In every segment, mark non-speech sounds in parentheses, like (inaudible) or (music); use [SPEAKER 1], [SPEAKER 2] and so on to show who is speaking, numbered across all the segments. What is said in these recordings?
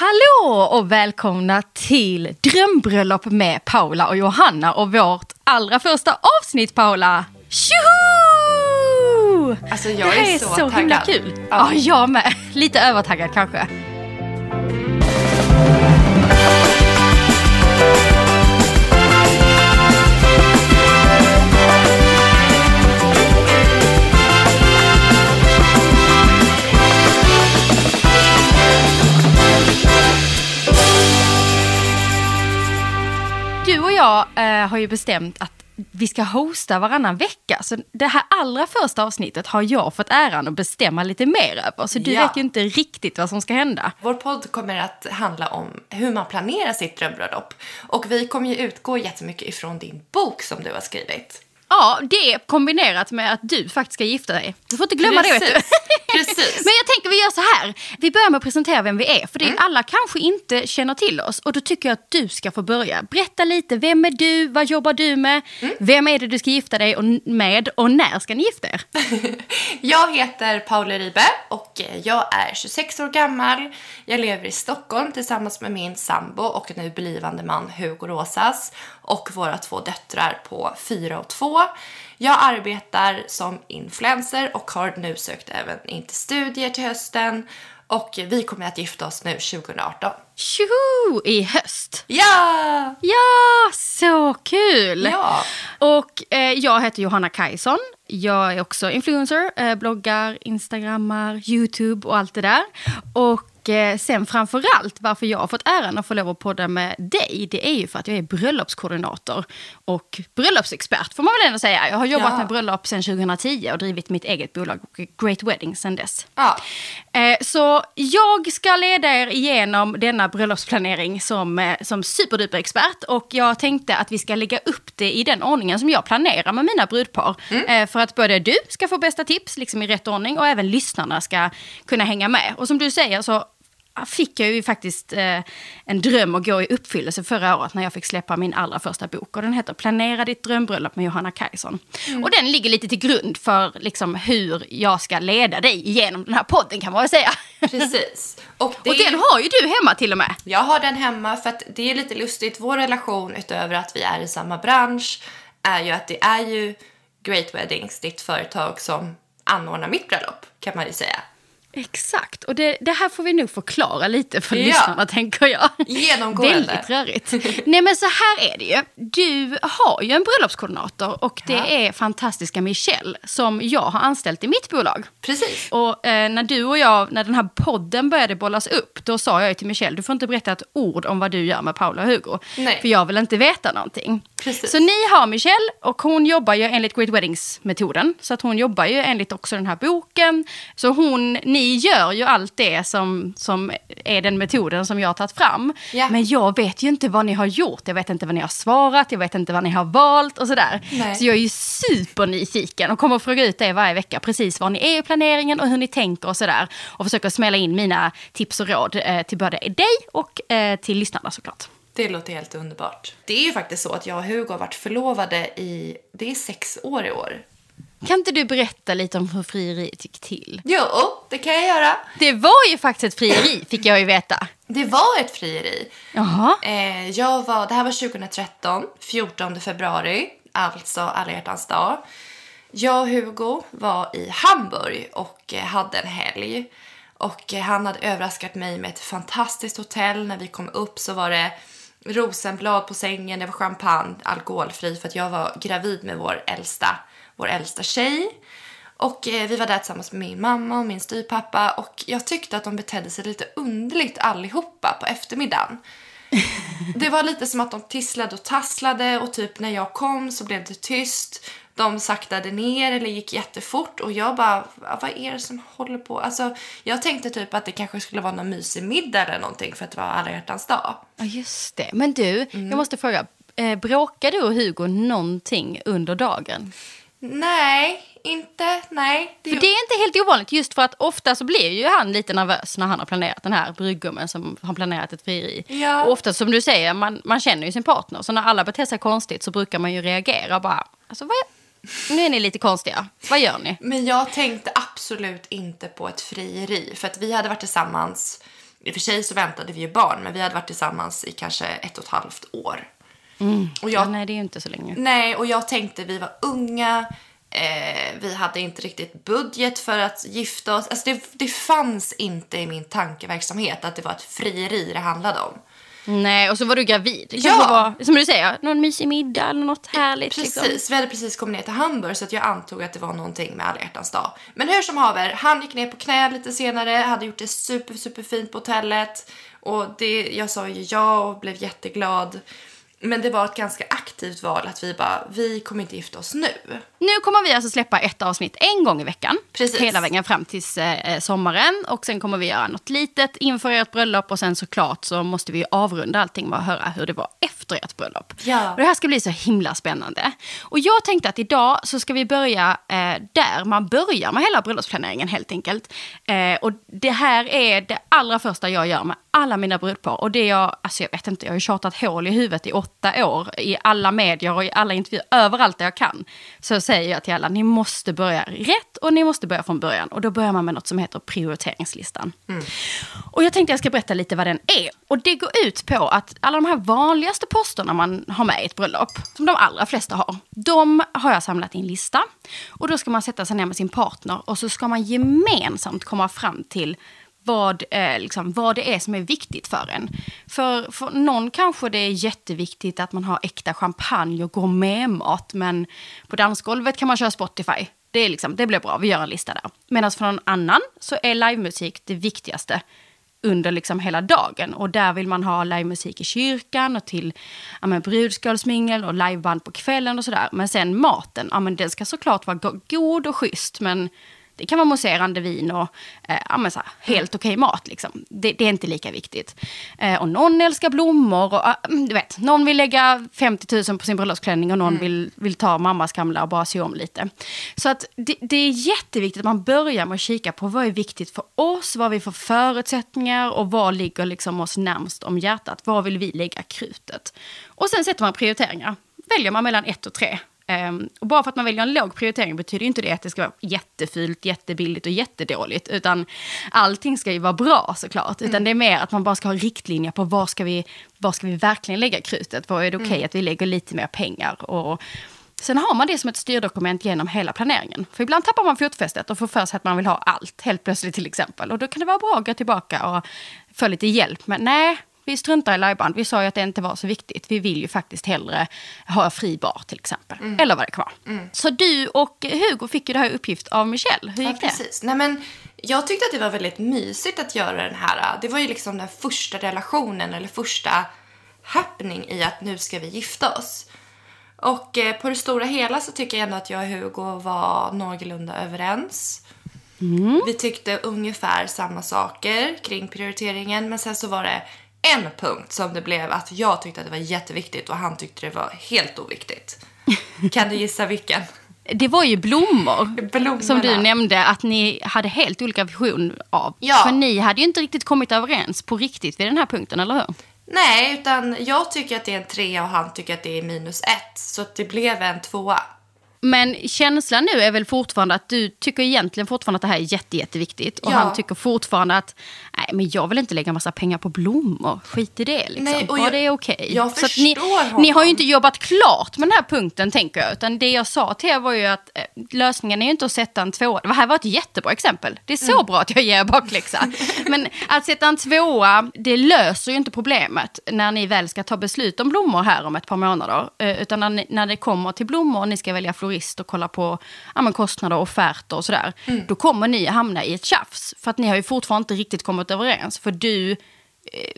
[SPEAKER 1] Hallå och välkomna till Drömbröllop med Paula och Johanna och vårt allra första avsnitt Paula. Tjoho!
[SPEAKER 2] Alltså jag
[SPEAKER 1] Det här
[SPEAKER 2] är,
[SPEAKER 1] är
[SPEAKER 2] så,
[SPEAKER 1] så himla
[SPEAKER 2] taggad.
[SPEAKER 1] kul. Ja.
[SPEAKER 2] Ja.
[SPEAKER 1] jag med. Lite övertaggad kanske. Jag eh, har ju bestämt att vi ska hosta varannan vecka. Så det här allra första avsnittet har jag fått äran att bestämma lite mer över. Så du
[SPEAKER 2] Ja.
[SPEAKER 1] vet ju inte riktigt vad som ska hända.
[SPEAKER 2] Vår podd kommer att handla om hur man planerar sitt drömbröllop. Och vi kommer ju utgå jättemycket ifrån din bok som du har skrivit.
[SPEAKER 1] Ja, det kombinerat med att du faktiskt ska gifta dig. Du får inte glömma det vet du.
[SPEAKER 2] Precis. Precis. (laughs)
[SPEAKER 1] Men jag tänker vi gör så här. Vi börjar med att presentera vem vi är. För det
[SPEAKER 2] Mm.
[SPEAKER 1] är alla kanske inte känner till oss. Och då tycker jag att du ska få börja. Berätta lite. Vem är du? Vad jobbar du med?
[SPEAKER 2] Mm.
[SPEAKER 1] Vem är det du ska gifta dig och- med? Och när ska ni gifta er? (laughs)
[SPEAKER 2] Jag heter Paula Ribe och jag är 26 år gammal. Jag lever i Stockholm tillsammans med min sambo och nu blivande man Hugo Rosas och våra två döttrar på 4 och 2. Jag arbetar som influencer och har nu sökt även in till studier till hösten och vi kommer att gifta oss nu 2018.
[SPEAKER 1] Tjoho! I höst.
[SPEAKER 2] Ja!
[SPEAKER 1] Ja, så kul!
[SPEAKER 2] Ja.
[SPEAKER 1] Och eh, jag heter Johanna Kajson. Jag är också influencer, eh, bloggar, instagrammar, YouTube och allt det där. Och eh, sen framförallt varför jag har fått äran att få lov att podda med dig, det är ju för att jag är bröllopskoordinator och bröllopsexpert får man väl ändå säga. Jag har jobbat
[SPEAKER 2] Ja.
[SPEAKER 1] med bröllop sedan 2010 och drivit mitt eget bolag Great Wedding sedan dess.
[SPEAKER 2] Ja.
[SPEAKER 1] Eh, Så jag ska leda er igenom denna bröllopsplanering som, eh, som superduper expert. Och jag tänkte att vi ska lägga upp det i den ordningen som jag planerar med mina brudpar. Eh, För att både du ska få bästa tips, liksom i rätt ordning, och även lyssnarna ska kunna hänga med. Och som du säger så fick jag ju faktiskt eh, en dröm att gå i uppfyllelse förra året när jag fick släppa min allra första bok. Och den heter Planera ditt drömbröllop med Johanna Kajson. Och den ligger lite till grund för liksom, hur jag ska leda dig igenom den här podden kan man väl säga.
[SPEAKER 2] Precis. Och, det
[SPEAKER 1] Och den har ju du hemma till och med.
[SPEAKER 2] Jag har den hemma för att det är lite lustigt. Vår relation utöver att vi är i samma bransch är ju att det är ju Great Weddings, ditt företag som anordnar mitt bröllop kan man ju säga.
[SPEAKER 1] Exakt, och det, det här får vi nog förklara lite för
[SPEAKER 2] Ja.
[SPEAKER 1] lyssnarna tänker jag.
[SPEAKER 2] Genomgående.
[SPEAKER 1] Väldigt rörigt. (laughs) Nej men så här är det ju. Du har ju en bröllopskoordinator och det
[SPEAKER 2] Ja.
[SPEAKER 1] är fantastiska Michelle som jag har anställt i mitt bolag.
[SPEAKER 2] Precis.
[SPEAKER 1] Och eh, när du och jag, när den här podden började bollas upp, då sa jag ju till Michelle, du får inte berätta ett ord om vad du gör med Paula och Hugo.
[SPEAKER 2] Nej.
[SPEAKER 1] För jag vill inte veta någonting.
[SPEAKER 2] Precis.
[SPEAKER 1] Så ni har Michelle och hon jobbar ju enligt Great Weddings-metoden. Så att hon jobbar ju enligt också den här boken. Så hon, ni gör ju allt det som, som är den metoden som jag har tagit fram.
[SPEAKER 2] Ja.
[SPEAKER 1] Men jag vet ju inte vad ni har gjort. Jag vet inte vad ni har svarat, jag vet inte vad ni har valt och sådär.
[SPEAKER 2] Nej.
[SPEAKER 1] Så jag är ju supernyfiken och kommer att fråga ut er varje vecka precis var ni är i planeringen och hur ni tänker och sådär. Och försöker smälla in mina tips och råd eh, till både dig och eh, till lyssnarna såklart.
[SPEAKER 2] Det låter helt underbart. Det är ju faktiskt så att jag och Hugo har varit förlovade i, det är sex år i år.
[SPEAKER 1] Kan inte du berätta lite om hur frieriet gick till?
[SPEAKER 2] Jo, det kan jag göra.
[SPEAKER 1] Det var ju faktiskt ett frieri, fick jag ju veta.
[SPEAKER 2] Det var ett frieri.
[SPEAKER 1] Jaha.
[SPEAKER 2] Eh, jag var, det här var 2013, 14 februari, alltså alla hjärtans dag. Jag och Hugo var i Hamburg och eh, hade en helg. Och eh, han hade överraskat mig med ett fantastiskt hotell. När vi kom upp så var det rosenblad på sängen, det var champagne, alkoholfri för att jag var gravid med vår äldsta, vår äldsta tjej. Och eh, vi var där tillsammans med min mamma och min styvpappa och jag tyckte att de betedde sig lite underligt allihopa på eftermiddagen. (laughs) Det var lite som att de tisslade och tasslade och typ när jag kom så blev det tyst. De saktade ner eller gick jättefort och jag bara, "Va- vad är det som håller på? Alltså, jag tänkte typ att det kanske skulle vara någon mysig middag eller någonting för att det var alla hjärtans dag.
[SPEAKER 1] Ja, just det. Men du,
[SPEAKER 2] Mm.
[SPEAKER 1] jag måste fråga. Eh, bråkade du och Hugo någonting under dagen?
[SPEAKER 2] Nej, inte, nej.
[SPEAKER 1] För det är inte helt ovanligt, just för att ofta så blir ju han lite nervös när han har planerat den här brudgummen som har planerat ett frieri.
[SPEAKER 2] Ja.
[SPEAKER 1] Och ofta som du säger, man, man känner ju sin partner. Så när alla beter sig konstigt så brukar man ju reagera bara, alltså vad nu är ni lite konstiga, vad gör ni?
[SPEAKER 2] Men jag tänkte absolut inte på ett frieri. För att vi hade varit tillsammans I och för sig så väntade vi ju barn, men vi hade varit tillsammans i kanske ett och ett halvt år. Och
[SPEAKER 1] Ja,
[SPEAKER 2] jag,
[SPEAKER 1] nej, det är ju inte så länge.
[SPEAKER 2] nej, och jag tänkte vi var unga, eh, vi hade inte riktigt budget för att gifta oss. Alltså det, det fanns inte i min tankeverksamhet att det var ett frieri det handlade om.
[SPEAKER 1] Nej, och så var du gravid. Det
[SPEAKER 2] Ja.
[SPEAKER 1] var, som du säger, någon mysig middag eller något härligt.
[SPEAKER 2] Precis,
[SPEAKER 1] Liksom.
[SPEAKER 2] vi hade precis kommit ner till Hamburg så att jag antog att det var någonting med alla hjärtans dag. Men hur som haver, han gick ner på knä lite senare, hade gjort det super, super fint på hotellet och det, jag sa ju ja och blev jätteglad. Men det var ett ganska aktivt val att vi bara, vi kommer inte gifta oss nu.
[SPEAKER 1] Nu kommer vi alltså släppa ett avsnitt en gång i veckan.
[SPEAKER 2] Precis.
[SPEAKER 1] Hela vägen fram till eh, sommaren. Och sen kommer vi göra något litet inför ert bröllop. Och sen såklart så måste vi avrunda allting med att höra hur det var efter ert bröllop.
[SPEAKER 2] Ja.
[SPEAKER 1] Och det här ska bli så himla spännande. Och jag tänkte att idag så ska vi börja eh, där man börjar med hela bröllopsplaneringen helt enkelt. Eh, och det här är det allra första jag gör med alla mina brudpar. Och det jag, alltså jag vet inte, jag har ju tjatat hål i huvudet i åtta år. I alla medier och i alla intervjuer, överallt där jag kan. Så säger jag till alla, ni måste börja rätt och ni måste börja från början. Och då börjar man med något som heter prioriteringslistan. Och jag tänkte jag ska berätta lite vad den är. Och det går ut på att alla de här vanligaste posterna man har med i ett bröllop, som de allra flesta har, de har jag samlat i en lista. Och då ska man sätta sig ner med sin partner och så ska man gemensamt komma fram till vad, eh, liksom, vad det är som är viktigt för en. För, för någon kanske det är jätteviktigt att man har äkta champagne och gourmetmat, men på dansgolvet kan man köra Spotify. Det, är liksom, det blir bra, vi gör en lista där. Medan för någon annan så är livemusik det viktigaste under liksom hela dagen. Och där vill man ha livemusik i kyrkan och till ja, men brudskålsmingel och liveband på kvällen och sådär. Men sen maten, ja men den ska såklart vara go- god och schysst men det kan vara mousserande vin och eh, ja, så här, helt okej mat. Liksom. Det, det är inte lika viktigt. Eh, och någon älskar blommor och ah, mm, du vet, någon vill lägga 50 000 på sin bröllopsklänning och någon vill, vill ta mammas gamla och bara sy om lite. Så att det, det är jätteviktigt att man börjar med att kika på vad är viktigt för oss, vad vi får förutsättningar och vad ligger liksom oss närmst om hjärtat. Var vill vi lägga krutet? Och sen sätter man prioriteringar. Väljer man mellan ett och tre. Ehm, och bara för att man väljer en låg prioritering betyder inte det att det ska vara jättefult, jättebilligt och jättedåligt. Utan allting ska ju vara bra såklart. Utan det är mer att man bara ska ha riktlinjer på var ska vi, var ska vi verkligen lägga krutet. Var är det okej att vi lägger lite mer pengar? Och sen har man det som ett styrdokument genom hela planeringen. För ibland tappar man fotfästet och får för sig att man vill ha allt helt plötsligt till exempel. Och då kan det vara bra att gå tillbaka och få lite hjälp. Men nej, vi struntar i liveband. Vi sa ju att det inte var så viktigt. Vi vill ju faktiskt hellre ha fri bar till exempel. Eller vad det kan vara. Så du och Hugo fick ju det här uppgift av Michelle. Hur gick
[SPEAKER 2] Ja,
[SPEAKER 1] det?
[SPEAKER 2] precis. Nej, men jag tyckte att det var väldigt mysigt att göra den här. Det var ju liksom den första relationen eller första happening i att nu ska vi gifta oss. Och eh, på det stora hela så tycker jag ändå att jag och Hugo var någorlunda överens. Vi tyckte ungefär samma saker kring prioriteringen men sen så var det en punkt som det blev att jag tyckte att det var jätteviktigt och han tyckte det var helt oviktigt. (laughs) Kan du gissa vilken?
[SPEAKER 1] Det var ju blommor.
[SPEAKER 2] Blommorna.
[SPEAKER 1] Som du nämnde att ni hade helt olika vision av.
[SPEAKER 2] Ja.
[SPEAKER 1] För ni hade ju inte riktigt kommit överens på riktigt vid den här punkten, eller hur?
[SPEAKER 2] Nej, utan jag tycker att det är en trea och han tycker att det är minus ett. Så det blev en tvåa.
[SPEAKER 1] Men känslan nu är väl fortfarande att du tycker egentligen fortfarande att det här är jätte, jätteviktigt. Och
[SPEAKER 2] Ja.
[SPEAKER 1] han tycker fortfarande att nej, men jag vill inte lägga massa pengar på blommor. Skit i det liksom.
[SPEAKER 2] Nej, och jag-
[SPEAKER 1] det är okej.
[SPEAKER 2] jag
[SPEAKER 1] Så att ni,
[SPEAKER 2] honom.
[SPEAKER 1] ni har ju inte jobbat klart med den här punkten tänker jag. Utan det jag sa till er var ju att eh, lösningen är ju inte att sätta en tvåa. Det här var ett jättebra exempel. Det är så
[SPEAKER 2] Mm.
[SPEAKER 1] bra att jag ger er bakläxa. men att sätta en tvåa, det löser ju inte problemet när ni väl ska ta beslut om blommor här om ett par månader. Eh, utan när, när det kommer till blommor och ni ska välja florist och kolla på ja, men kostnader och offerter och sådär.
[SPEAKER 2] Mm.
[SPEAKER 1] Då kommer ni hamna i ett tjafs. För att ni har ju fortfarande inte riktigt kommit överens. För du eh,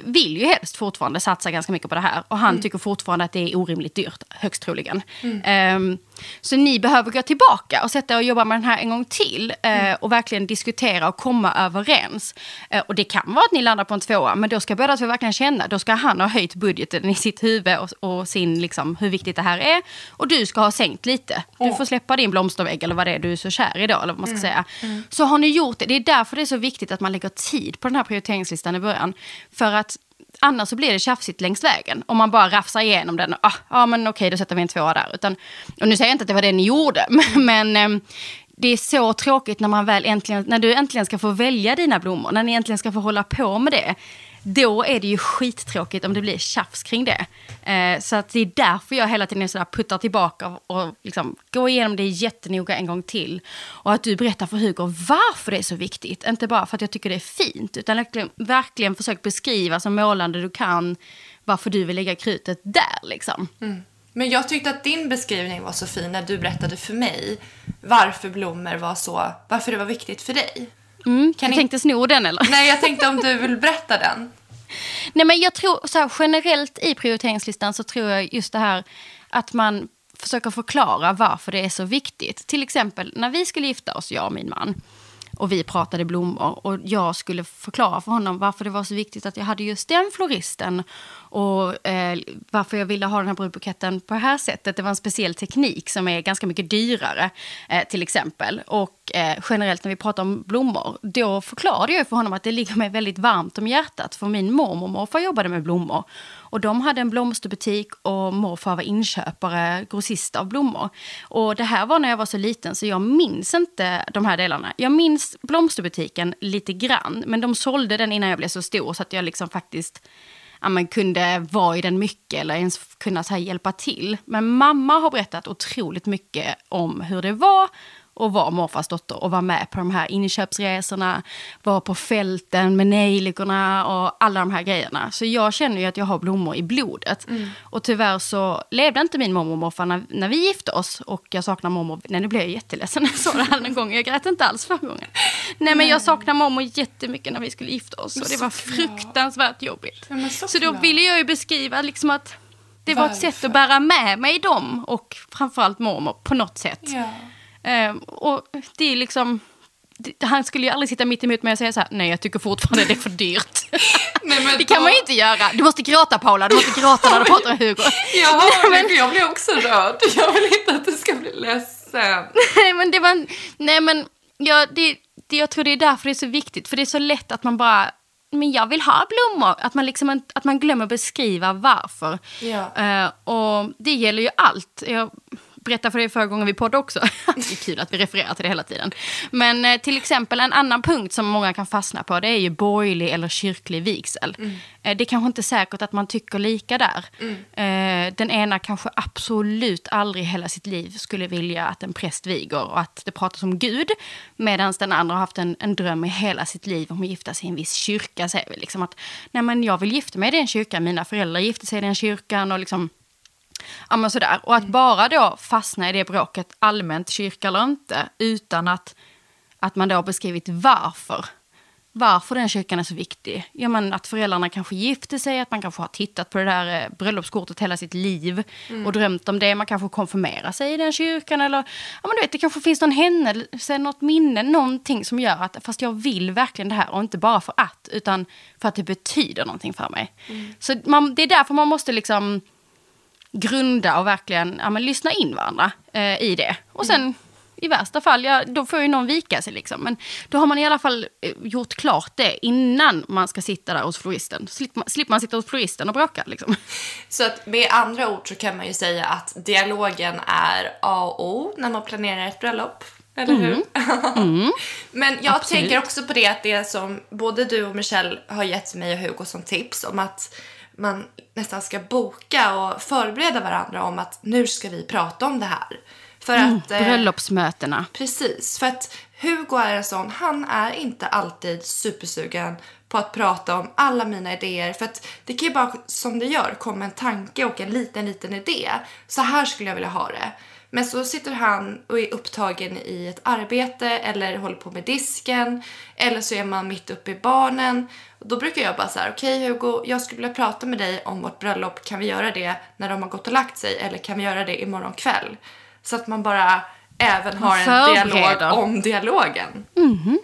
[SPEAKER 1] vill ju helst fortfarande satsa ganska mycket på det här. Och han
[SPEAKER 2] Mm.
[SPEAKER 1] tycker fortfarande att det är orimligt dyrt, högst troligen. Ehm, så ni behöver gå tillbaka och sätta och jobba med den här en gång till. eh,
[SPEAKER 2] Mm.
[SPEAKER 1] Och verkligen diskutera och komma överens. Eh, och det kan vara att ni landar på en tvåa, men då ska båda två verkligen känna. Då ska han ha höjt budgeten i sitt huvud och, och sin, liksom, hur viktigt det här är. Och du ska ha sänkt lite. Du får släppa din blomstervägg eller vad det är du är så kär i då, eller vad man ska säga. Så har ni gjort det. Det är därför det är så viktigt att man lägger tid på den här prioriteringslistan i början. För att annars så blir det tjafsigt längs vägen. Om man bara rafsar igenom den. Ah, ja, men okej, då sätter vi en tvåa där. Utan, och nu säger jag inte att det var det ni gjorde, (laughs) men, ehm, det är så tråkigt när, man väl äntligen, när du äntligen ska få välja dina blommor, när ni äntligen ska få hålla på med det. Då är det ju skittråkigt om det blir tjafs kring det. Eh, så att det är därför jag hela tiden sådär puttar tillbaka och liksom går igenom det jättenoga en gång till. Och att du berättar för Hugo varför det är så viktigt. Inte bara för att jag tycker det är fint, utan verkligen, verkligen försök beskriva så målande du kan varför du vill lägga krutet där. Liksom.
[SPEAKER 2] Mm. Men jag tyckte att din beskrivning var så fin när du berättade för mig varför blommor var så, varför det var viktigt för dig.
[SPEAKER 1] Mm, kan du tänkte sno den eller?
[SPEAKER 2] Nej, jag tänkte om du vill berätta den. (laughs)
[SPEAKER 1] Nej, men jag tror så här, generellt i prioriteringslistan så tror jag just det här att man försöker förklara varför det är så viktigt. Till exempel när vi skulle gifta oss, jag och min man, och vi pratade blommor och jag skulle förklara för honom varför det var så viktigt att jag hade just den floristen och eh, varför jag ville ha den här brudbuketten på det här sättet. Det var en speciell teknik som är ganska mycket dyrare eh, till exempel. Och eh, generellt när vi pratar om blommor, då förklarade jag för honom att det ligger mig väldigt varmt om hjärtat. För min mormor och morfar jobbade med blommor. Och de hade en blomsterbutik och morfar var inköpare, grossist av blommor. Och det här var när jag var så liten så jag minns inte de här delarna. Jag minns blomsterbutiken lite grann, men de sålde den innan jag blev så stor så att jag liksom faktiskt ja, man kunde vara i den mycket eller ens kunna så här hjälpa till. Men mamma har berättat otroligt mycket om hur det var och var morfars dotter och var med på de här inköpsresorna, var på fälten med nejlikorna och alla de här grejerna. Så jag känner ju att jag har blommor i blodet. Mm. Och tyvärr så levde inte min mormor och morfar när, när vi gifte oss och jag saknar mormor. Nej, nu blev jag jätteledsen när jag såg det här en gång. Jag grät inte alls förra gången. Nej, men jag saknar mormor jättemycket när vi skulle gifta oss och det var fruktansvärt jobbigt. Så, så då ville jag ju beskriva liksom att det var ett sätt att bära med mig dem och framförallt mormor på något sätt. Ja. Um, och det är liksom... Det, han skulle ju aldrig sitta mitt emot mig och säga så här, nej jag tycker fortfarande det är för dyrt. (laughs) nej, det kan då... man ju inte göra. Du måste gråta Paula, du måste gråta när du pratar med Hugo. (laughs)
[SPEAKER 2] ja, men... jag blir också rörd. Jag vill inte att du ska bli ledsen. (laughs)
[SPEAKER 1] nej men det var, nej men, ja, det, det, jag tror det är därför det är så viktigt. För det är så lätt att man bara, men jag vill ha blommor. Att man, liksom, att man glömmer beskriva varför. Ja. Uh, och det gäller ju allt. Jag, berättade för dig förra gången vi poddade också. (laughs) det är kul att vi refererar till det hela tiden. Men eh, till exempel en annan punkt som många kan fastna på det är ju borgerlig eller kyrklig vigsel. Mm. Eh, det är kanske inte säkert att man tycker lika där. Mm. Eh, den ena kanske absolut aldrig hela sitt liv skulle vilja att en präst viger och att det pratas om Gud. Medan den andra har haft en, en dröm i hela sitt liv om att gifta sig i en viss kyrka. Säger vi liksom att nej men jag vill gifta mig i den kyrkan, mina föräldrar gifte sig i den kyrkan och liksom Ja, men sådär. Och att bara då fastna i det bråket, allmänt kyrka eller inte, utan att, att man då har beskrivit varför. Varför den kyrkan är så viktig. Ja, men att föräldrarna kanske gifte sig, att man kanske har tittat på det där eh, bröllopskortet hela sitt liv mm. och drömt om det. Man kanske konfirmerar sig i den kyrkan eller ja, men du vet, det kanske finns någon händelse, något minne, någonting som gör att fast jag vill verkligen det här och inte bara för att, utan för att det betyder någonting för mig. Mm. Så man, det är därför man måste liksom grunda och verkligen ja, men, lyssna in varandra eh, i det. Och sen mm. i värsta fall, ja, då får ju någon vika sig liksom. Men då har man i alla fall eh, gjort klart det innan man ska sitta där hos floristen. Slipper man, slipper man sitta hos floristen och bråka liksom.
[SPEAKER 2] Så att med andra ord så kan man ju säga att dialogen är A och O när man planerar ett bröllop. Eller hur? Mm. (laughs) mm. Men jag Absolut. tänker också på det att det som både du och Michelle har gett mig och Hugo som tips om att man nästan ska boka och förbereda varandra om att nu ska vi prata om det här.
[SPEAKER 1] För mm, att, eh, bröllopsmötena.
[SPEAKER 2] Precis, för att Hugo är en sån, han är inte alltid supersugen på att prata om alla mina idéer. För att det kan ju bara, som det gör, komma en tanke och en liten, liten idé. Så här skulle jag vilja ha det. Men så sitter han och är upptagen i ett arbete eller håller på med disken eller så är man mitt uppe i barnen. Då brukar jag bara så här, okej okay, Hugo, jag skulle vilja prata med dig om vårt bröllop. Kan vi göra det när de har gått och lagt sig eller kan vi göra det imorgon kväll? Så att man bara även har en dialog om dialogen.
[SPEAKER 1] Mm -hmm.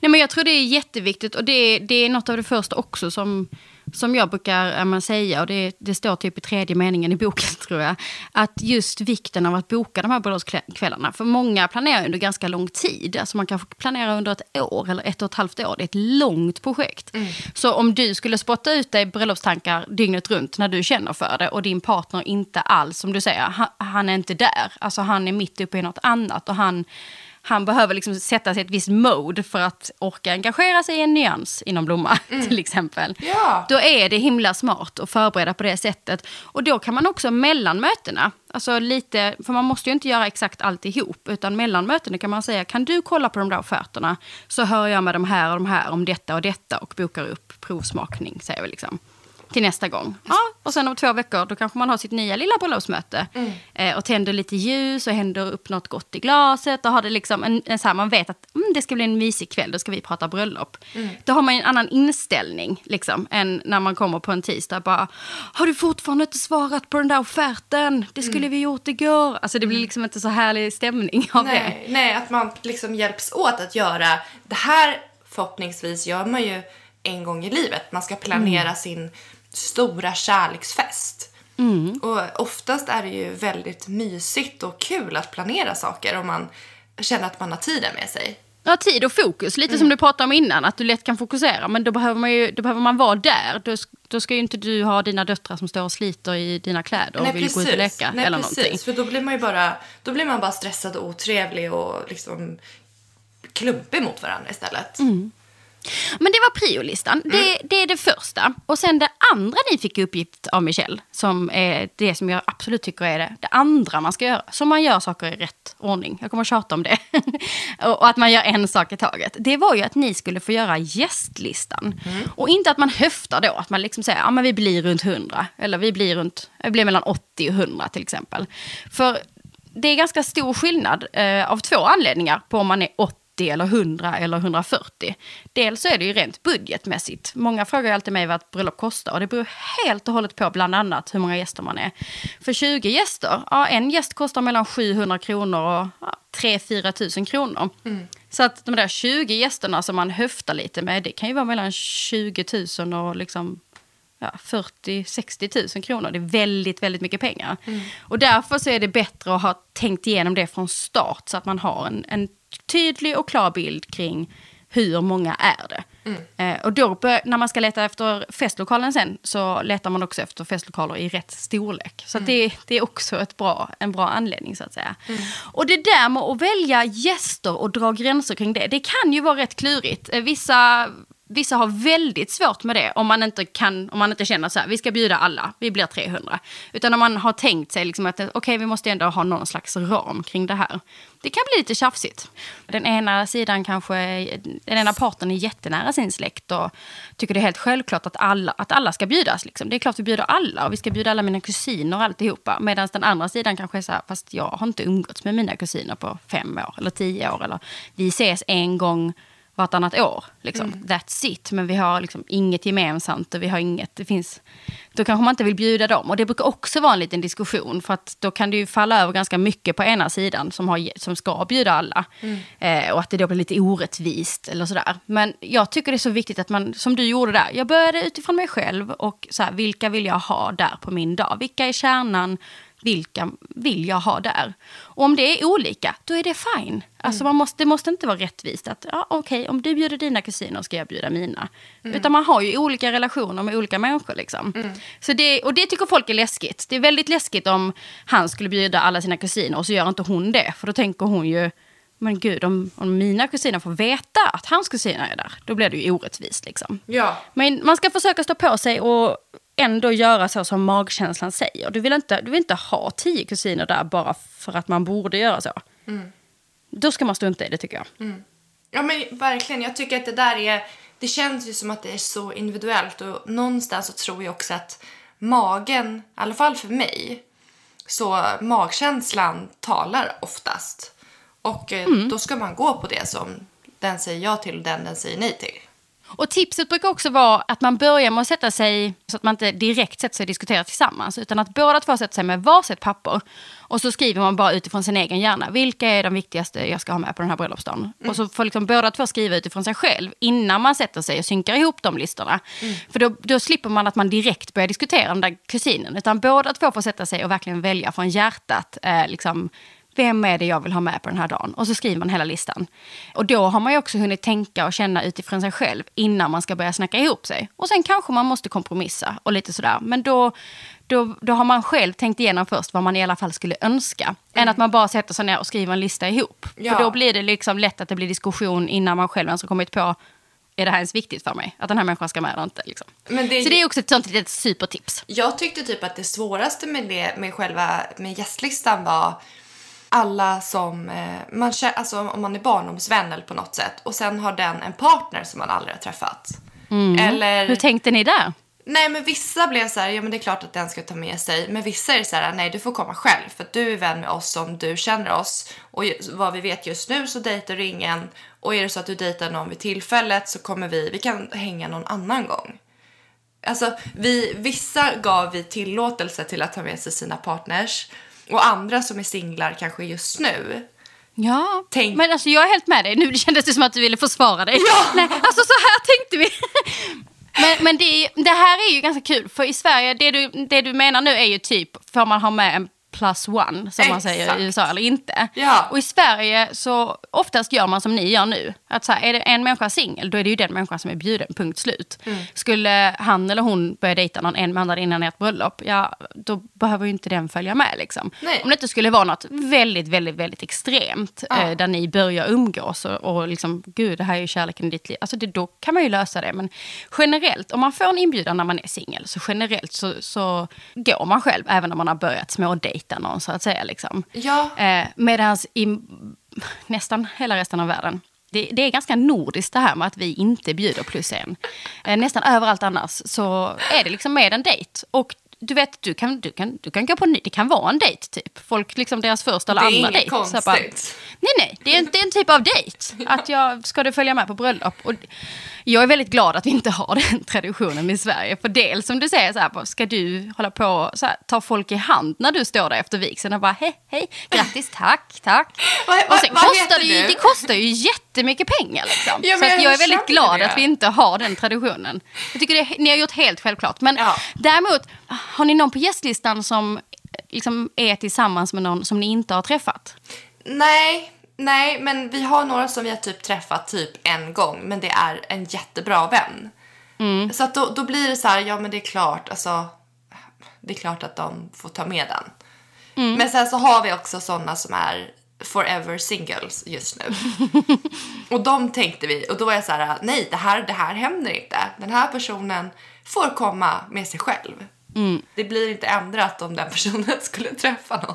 [SPEAKER 1] Nej, men jag tror det är jätteviktigt och det, det är något av det första också som som jag brukar man säga, och det, det, står typ i tredje meningen i boken (laughs) tror jag, att just vikten av att boka de här bröllopskvällarna. För många planerar under ganska lång tid. Alltså man kanske planerar under ett år eller ett och ett halvt år. Det är ett långt projekt. Mm. Så om du skulle spotta ut dig bröllopstankar dygnet runt när du känner för det och din partner inte alls, som du säger, han, han är inte där. Alltså han är mitt uppe i något annat och han han behöver liksom sätta sig i ett visst mode för att orka engagera sig i en nyans inom blomma (laughs) till exempel.
[SPEAKER 2] Ja.
[SPEAKER 1] Då är det himla smart att förbereda på det sättet. Och då kan man också mellan mötena, alltså lite, för man måste ju inte göra exakt alltihop, utan mellan mötena kan man säga, kan du kolla på de där offerterna så hör jag med de här och de här om detta och detta och bokar upp provsmakning, säger vi liksom till nästa gång. Ja, och sen om två veckor då kanske man har sitt nya lilla bröllopsmöte.
[SPEAKER 2] Mm.
[SPEAKER 1] Eh, och tänder lite ljus och händer upp något gott i glaset. Och har det liksom en, en så här, man vet att mm, det ska bli en mysig kväll, då ska vi prata bröllop.
[SPEAKER 2] Mm.
[SPEAKER 1] Då har man en annan inställning liksom, än när man kommer på en tisdag. Bara, har du fortfarande inte svarat på den där offerten? Det skulle
[SPEAKER 2] Mm.
[SPEAKER 1] vi gjort igår. Alltså det blir liksom inte så härlig stämning av det.
[SPEAKER 2] Nej, nej, att man liksom hjälps åt att göra det här förhoppningsvis gör man ju en gång i livet. Man ska planera
[SPEAKER 1] Mm.
[SPEAKER 2] sin stora kärleksfest. Och oftast är det ju väldigt mysigt och kul att planera saker om man känner att man har tiden med sig.
[SPEAKER 1] Ja, tid och fokus. Lite
[SPEAKER 2] Mm.
[SPEAKER 1] som du pratade om innan, att du lätt kan fokusera. Men då behöver man, ju, då behöver man vara där. Då, då ska ju inte du ha dina döttrar som står och sliter i dina kläder och vill gå ut och leka.
[SPEAKER 2] Nej,
[SPEAKER 1] eller
[SPEAKER 2] precis.
[SPEAKER 1] någonting.
[SPEAKER 2] För då blir man ju bara, då blir man bara stressad och otrevlig och liksom klumpig mot varandra istället.
[SPEAKER 1] Mm. Men det var priolistan.
[SPEAKER 2] Mm.
[SPEAKER 1] Det, det är det första. Och sen det andra ni fick uppgift av Michelle, som är det som jag absolut tycker är det, det andra man ska göra. Så man gör saker i rätt ordning. Jag kommer att tjata om det. (laughs) och att man gör en sak i taget. Det var ju att ni skulle få göra gästlistan. Och inte att man höftar då, att man liksom säger, ja men vi blir runt 100. Eller vi blir runt, vi blir mellan 80 och 100 till exempel. För det är ganska stor skillnad eh, av två anledningar på om man är 80 eller 100 eller 140. Dels så är det ju rent budgetmässigt. Många frågar ju alltid mig vad ett bröllop kostar och det beror helt och hållet på bland annat hur många gäster man är. För 20 gäster, ja, en gäst kostar mellan 700 kronor och ja, 3-4 tusen kronor. Så att de där 20 gästerna som man höftar lite med, det kan ju vara mellan 20 000 och liksom ja, 40-60 000 kronor. Det är väldigt, väldigt mycket pengar. Och därför så är det bättre att ha tänkt igenom det från start så att man har en, en tydlig och klar bild kring hur många är det. Eh, och då när man ska leta efter festlokalen sen så letar man också efter festlokaler i rätt storlek. Så att det, det är också ett bra, en bra anledning så att säga. Och det där med att välja gäster och dra gränser kring det, det kan ju vara rätt klurigt. Eh, Vissa Vissa har väldigt svårt med det om man inte, kan, om man inte känner så här, vi ska bjuda alla, vi blir 300. Utan om man har tänkt sig liksom att okej, vi måste ändå ha någon slags ram kring det här. Det kan bli lite tjafsigt. Den ena sidan kanske, den ena parten är jättenära sin släkt och tycker det är helt självklart att alla, att alla ska bjudas. Liksom. Det är klart vi bjuder alla och vi ska bjuda alla mina kusiner och alltihopa. Medan den andra sidan kanske är så här, fast jag har inte umgåtts med mina kusiner på fem år eller tio år. Eller vi ses en gång vartannat år. Liksom. That's it. Men vi har liksom inget gemensamt och vi har inget, det finns, då kanske man inte vill bjuda dem. Och det brukar också vara en liten diskussion för att då kan det ju falla över ganska mycket på ena sidan som, har, som ska bjuda alla. Eh, och att det då blir lite orättvist eller sådär. Men jag tycker det är så viktigt att man, som du gjorde där, jag började utifrån mig själv och så här, vilka vill jag ha där på min dag? Vilka är kärnan? Vilka vill jag ha där? Och om det är olika, då är det fine. Alltså man måste, det måste inte vara rättvist att, ja, okej, om du bjuder dina kusiner ska jag bjuda mina. Utan man har ju olika relationer med olika människor. Liksom. Så det, och det tycker folk är läskigt. Det är väldigt läskigt om han skulle bjuda alla sina kusiner och så gör inte hon det. För då tänker hon ju, men gud, om, om mina kusiner får veta att hans kusiner är där, då blir det ju orättvist. Liksom.
[SPEAKER 2] Ja.
[SPEAKER 1] Men man ska försöka stå på sig och ändå göra så som magkänslan säger. Du vill inte, du vill inte ha tio kusiner där bara för att man borde göra så. Då ska man strunta i det tycker jag.
[SPEAKER 2] Ja men verkligen, jag tycker att det där är, det känns ju som att det är så individuellt och någonstans så tror jag också att magen, i alla fall för mig, så magkänslan talar oftast. Och eh, då ska man gå på det som den säger ja till och den den säger nej till.
[SPEAKER 1] Och tipset brukar också vara att man börjar med att sätta sig, så att man inte direkt sätter sig och diskuterar tillsammans, utan att båda två sätter sig med varsitt papper. Och så skriver man bara utifrån sin egen hjärna, vilka är de viktigaste jag ska ha med på den här bröllopsdagen? Och så får liksom båda två skriva utifrån sig själv innan man sätter sig och synkar ihop de listorna. För då, då slipper man att man direkt börjar diskutera den där kusinen, utan båda två får sätta sig och verkligen välja från hjärtat, eh, liksom, vem är det jag vill ha med på den här dagen? Och så skriver man hela listan. Och då har man ju också hunnit tänka och känna utifrån sig själv innan man ska börja snacka ihop sig. Och sen kanske man måste kompromissa och lite sådär. Men då, då, då har man själv tänkt igenom först vad man i alla fall skulle önska. Mm. Än att man bara sätter sig ner och skriver en lista ihop.
[SPEAKER 2] Ja.
[SPEAKER 1] För då blir det liksom lätt att det blir diskussion innan man själv ens har kommit på är det här ens viktigt för mig? Att den här människan ska med eller inte? Liksom.
[SPEAKER 2] Det-
[SPEAKER 1] Så det är också ett sånt litet supertips.
[SPEAKER 2] Jag tyckte typ att det svåraste med, det, med själva med gästlistan var alla som, eh, man, alltså om man är barndomsvän eller på något sätt och sen har den en partner som man aldrig har träffat. Eller,
[SPEAKER 1] Hur tänkte ni där?
[SPEAKER 2] nej men vissa blev så här, ja men det är klart att den ska ta med sig. Men vissa är så här, nej du får komma själv för att du är vän med oss som du känner oss. Och vad vi vet just nu så dejtar du ingen. Och är det så att du dejtar någon vid tillfället så kommer vi, vi kan hänga någon annan gång. Alltså, vi, vissa gav vi tillåtelse till att ta med sig sina partners och andra som är singlar kanske just nu.
[SPEAKER 1] Ja,
[SPEAKER 2] Tänk-
[SPEAKER 1] men alltså jag är helt med dig. Nu kändes det som att du ville försvara dig.
[SPEAKER 2] Ja!
[SPEAKER 1] Nej, alltså så här tänkte vi. (laughs) Men, men det, är- det här är ju ganska kul, för i Sverige, det du, det du menar nu är ju typ, får man ha med en plus one, som man säger
[SPEAKER 2] Exakt.
[SPEAKER 1] i USA, eller inte?
[SPEAKER 2] Ja.
[SPEAKER 1] Och i Sverige så oftast gör man som ni gör nu. Att så här, är det en människa singel, då är det ju den människan som är bjuden, punkt slut.
[SPEAKER 2] Mm.
[SPEAKER 1] Skulle han eller hon börja dejta någon en månad innan ert bröllop, ja, då behöver ju inte den följa med. Liksom.
[SPEAKER 2] Nej.
[SPEAKER 1] Om det inte skulle vara något väldigt, väldigt, väldigt extremt,
[SPEAKER 2] Ja.
[SPEAKER 1] eh, där ni börjar umgås och, och liksom, gud, det här är ju kärleken i ditt liv. Alltså det, då kan man ju lösa det. Men generellt, om man får en inbjudan när man är singel, så generellt så, så går man själv, även om man har börjat smådejta någon, så att säga. Liksom.
[SPEAKER 2] Ja.
[SPEAKER 1] Eh, Medan i nästan hela resten av världen, det, det är ganska nordiskt det här med att vi inte bjuder plus en. Eh, nästan överallt annars så är det liksom med en dejt. Och du vet, du kan, du kan, du kan gå på en ny, det kan vara en dejt typ. Folk, liksom deras första eller
[SPEAKER 2] Det är
[SPEAKER 1] andra
[SPEAKER 2] inget
[SPEAKER 1] dejt.
[SPEAKER 2] Konstigt.
[SPEAKER 1] bara, nej, nej, det är, en, det är en typ av dejt. Att jag, ska du följa med på bröllop? Och jag är väldigt glad att vi inte har (laughs) den traditionen i Sverige. För dels som du säger, så här, ska du hålla på så här, ta folk i hand när du står där efter vigseln och bara hej, hej, grattis, tack, tack. (laughs) Och sen kostar det, ju, det kostar ju jättemycket pengar. Liksom.
[SPEAKER 2] Ja,
[SPEAKER 1] så att jag är
[SPEAKER 2] jag
[SPEAKER 1] väldigt glad
[SPEAKER 2] det.
[SPEAKER 1] att vi inte har den traditionen. Jag tycker det, ni har gjort helt självklart. Men
[SPEAKER 2] Ja.
[SPEAKER 1] däremot, har ni någon på gästlistan som liksom är tillsammans med någon som ni inte har träffat?
[SPEAKER 2] Nej, nej, men vi har några som vi har typ träffat typ en gång, men det är en jättebra vän. Så att då, då blir det så här, ja men det är klart, alltså, det är klart att de får ta med den. Men sen så har vi också sådana som är forever singles just nu. (laughs) och de tänkte vi, och då var jag så här, nej det här, det här händer inte. Den här personen får komma med sig själv. Det blir inte ändrat om den personen (laughs) skulle träffa någon.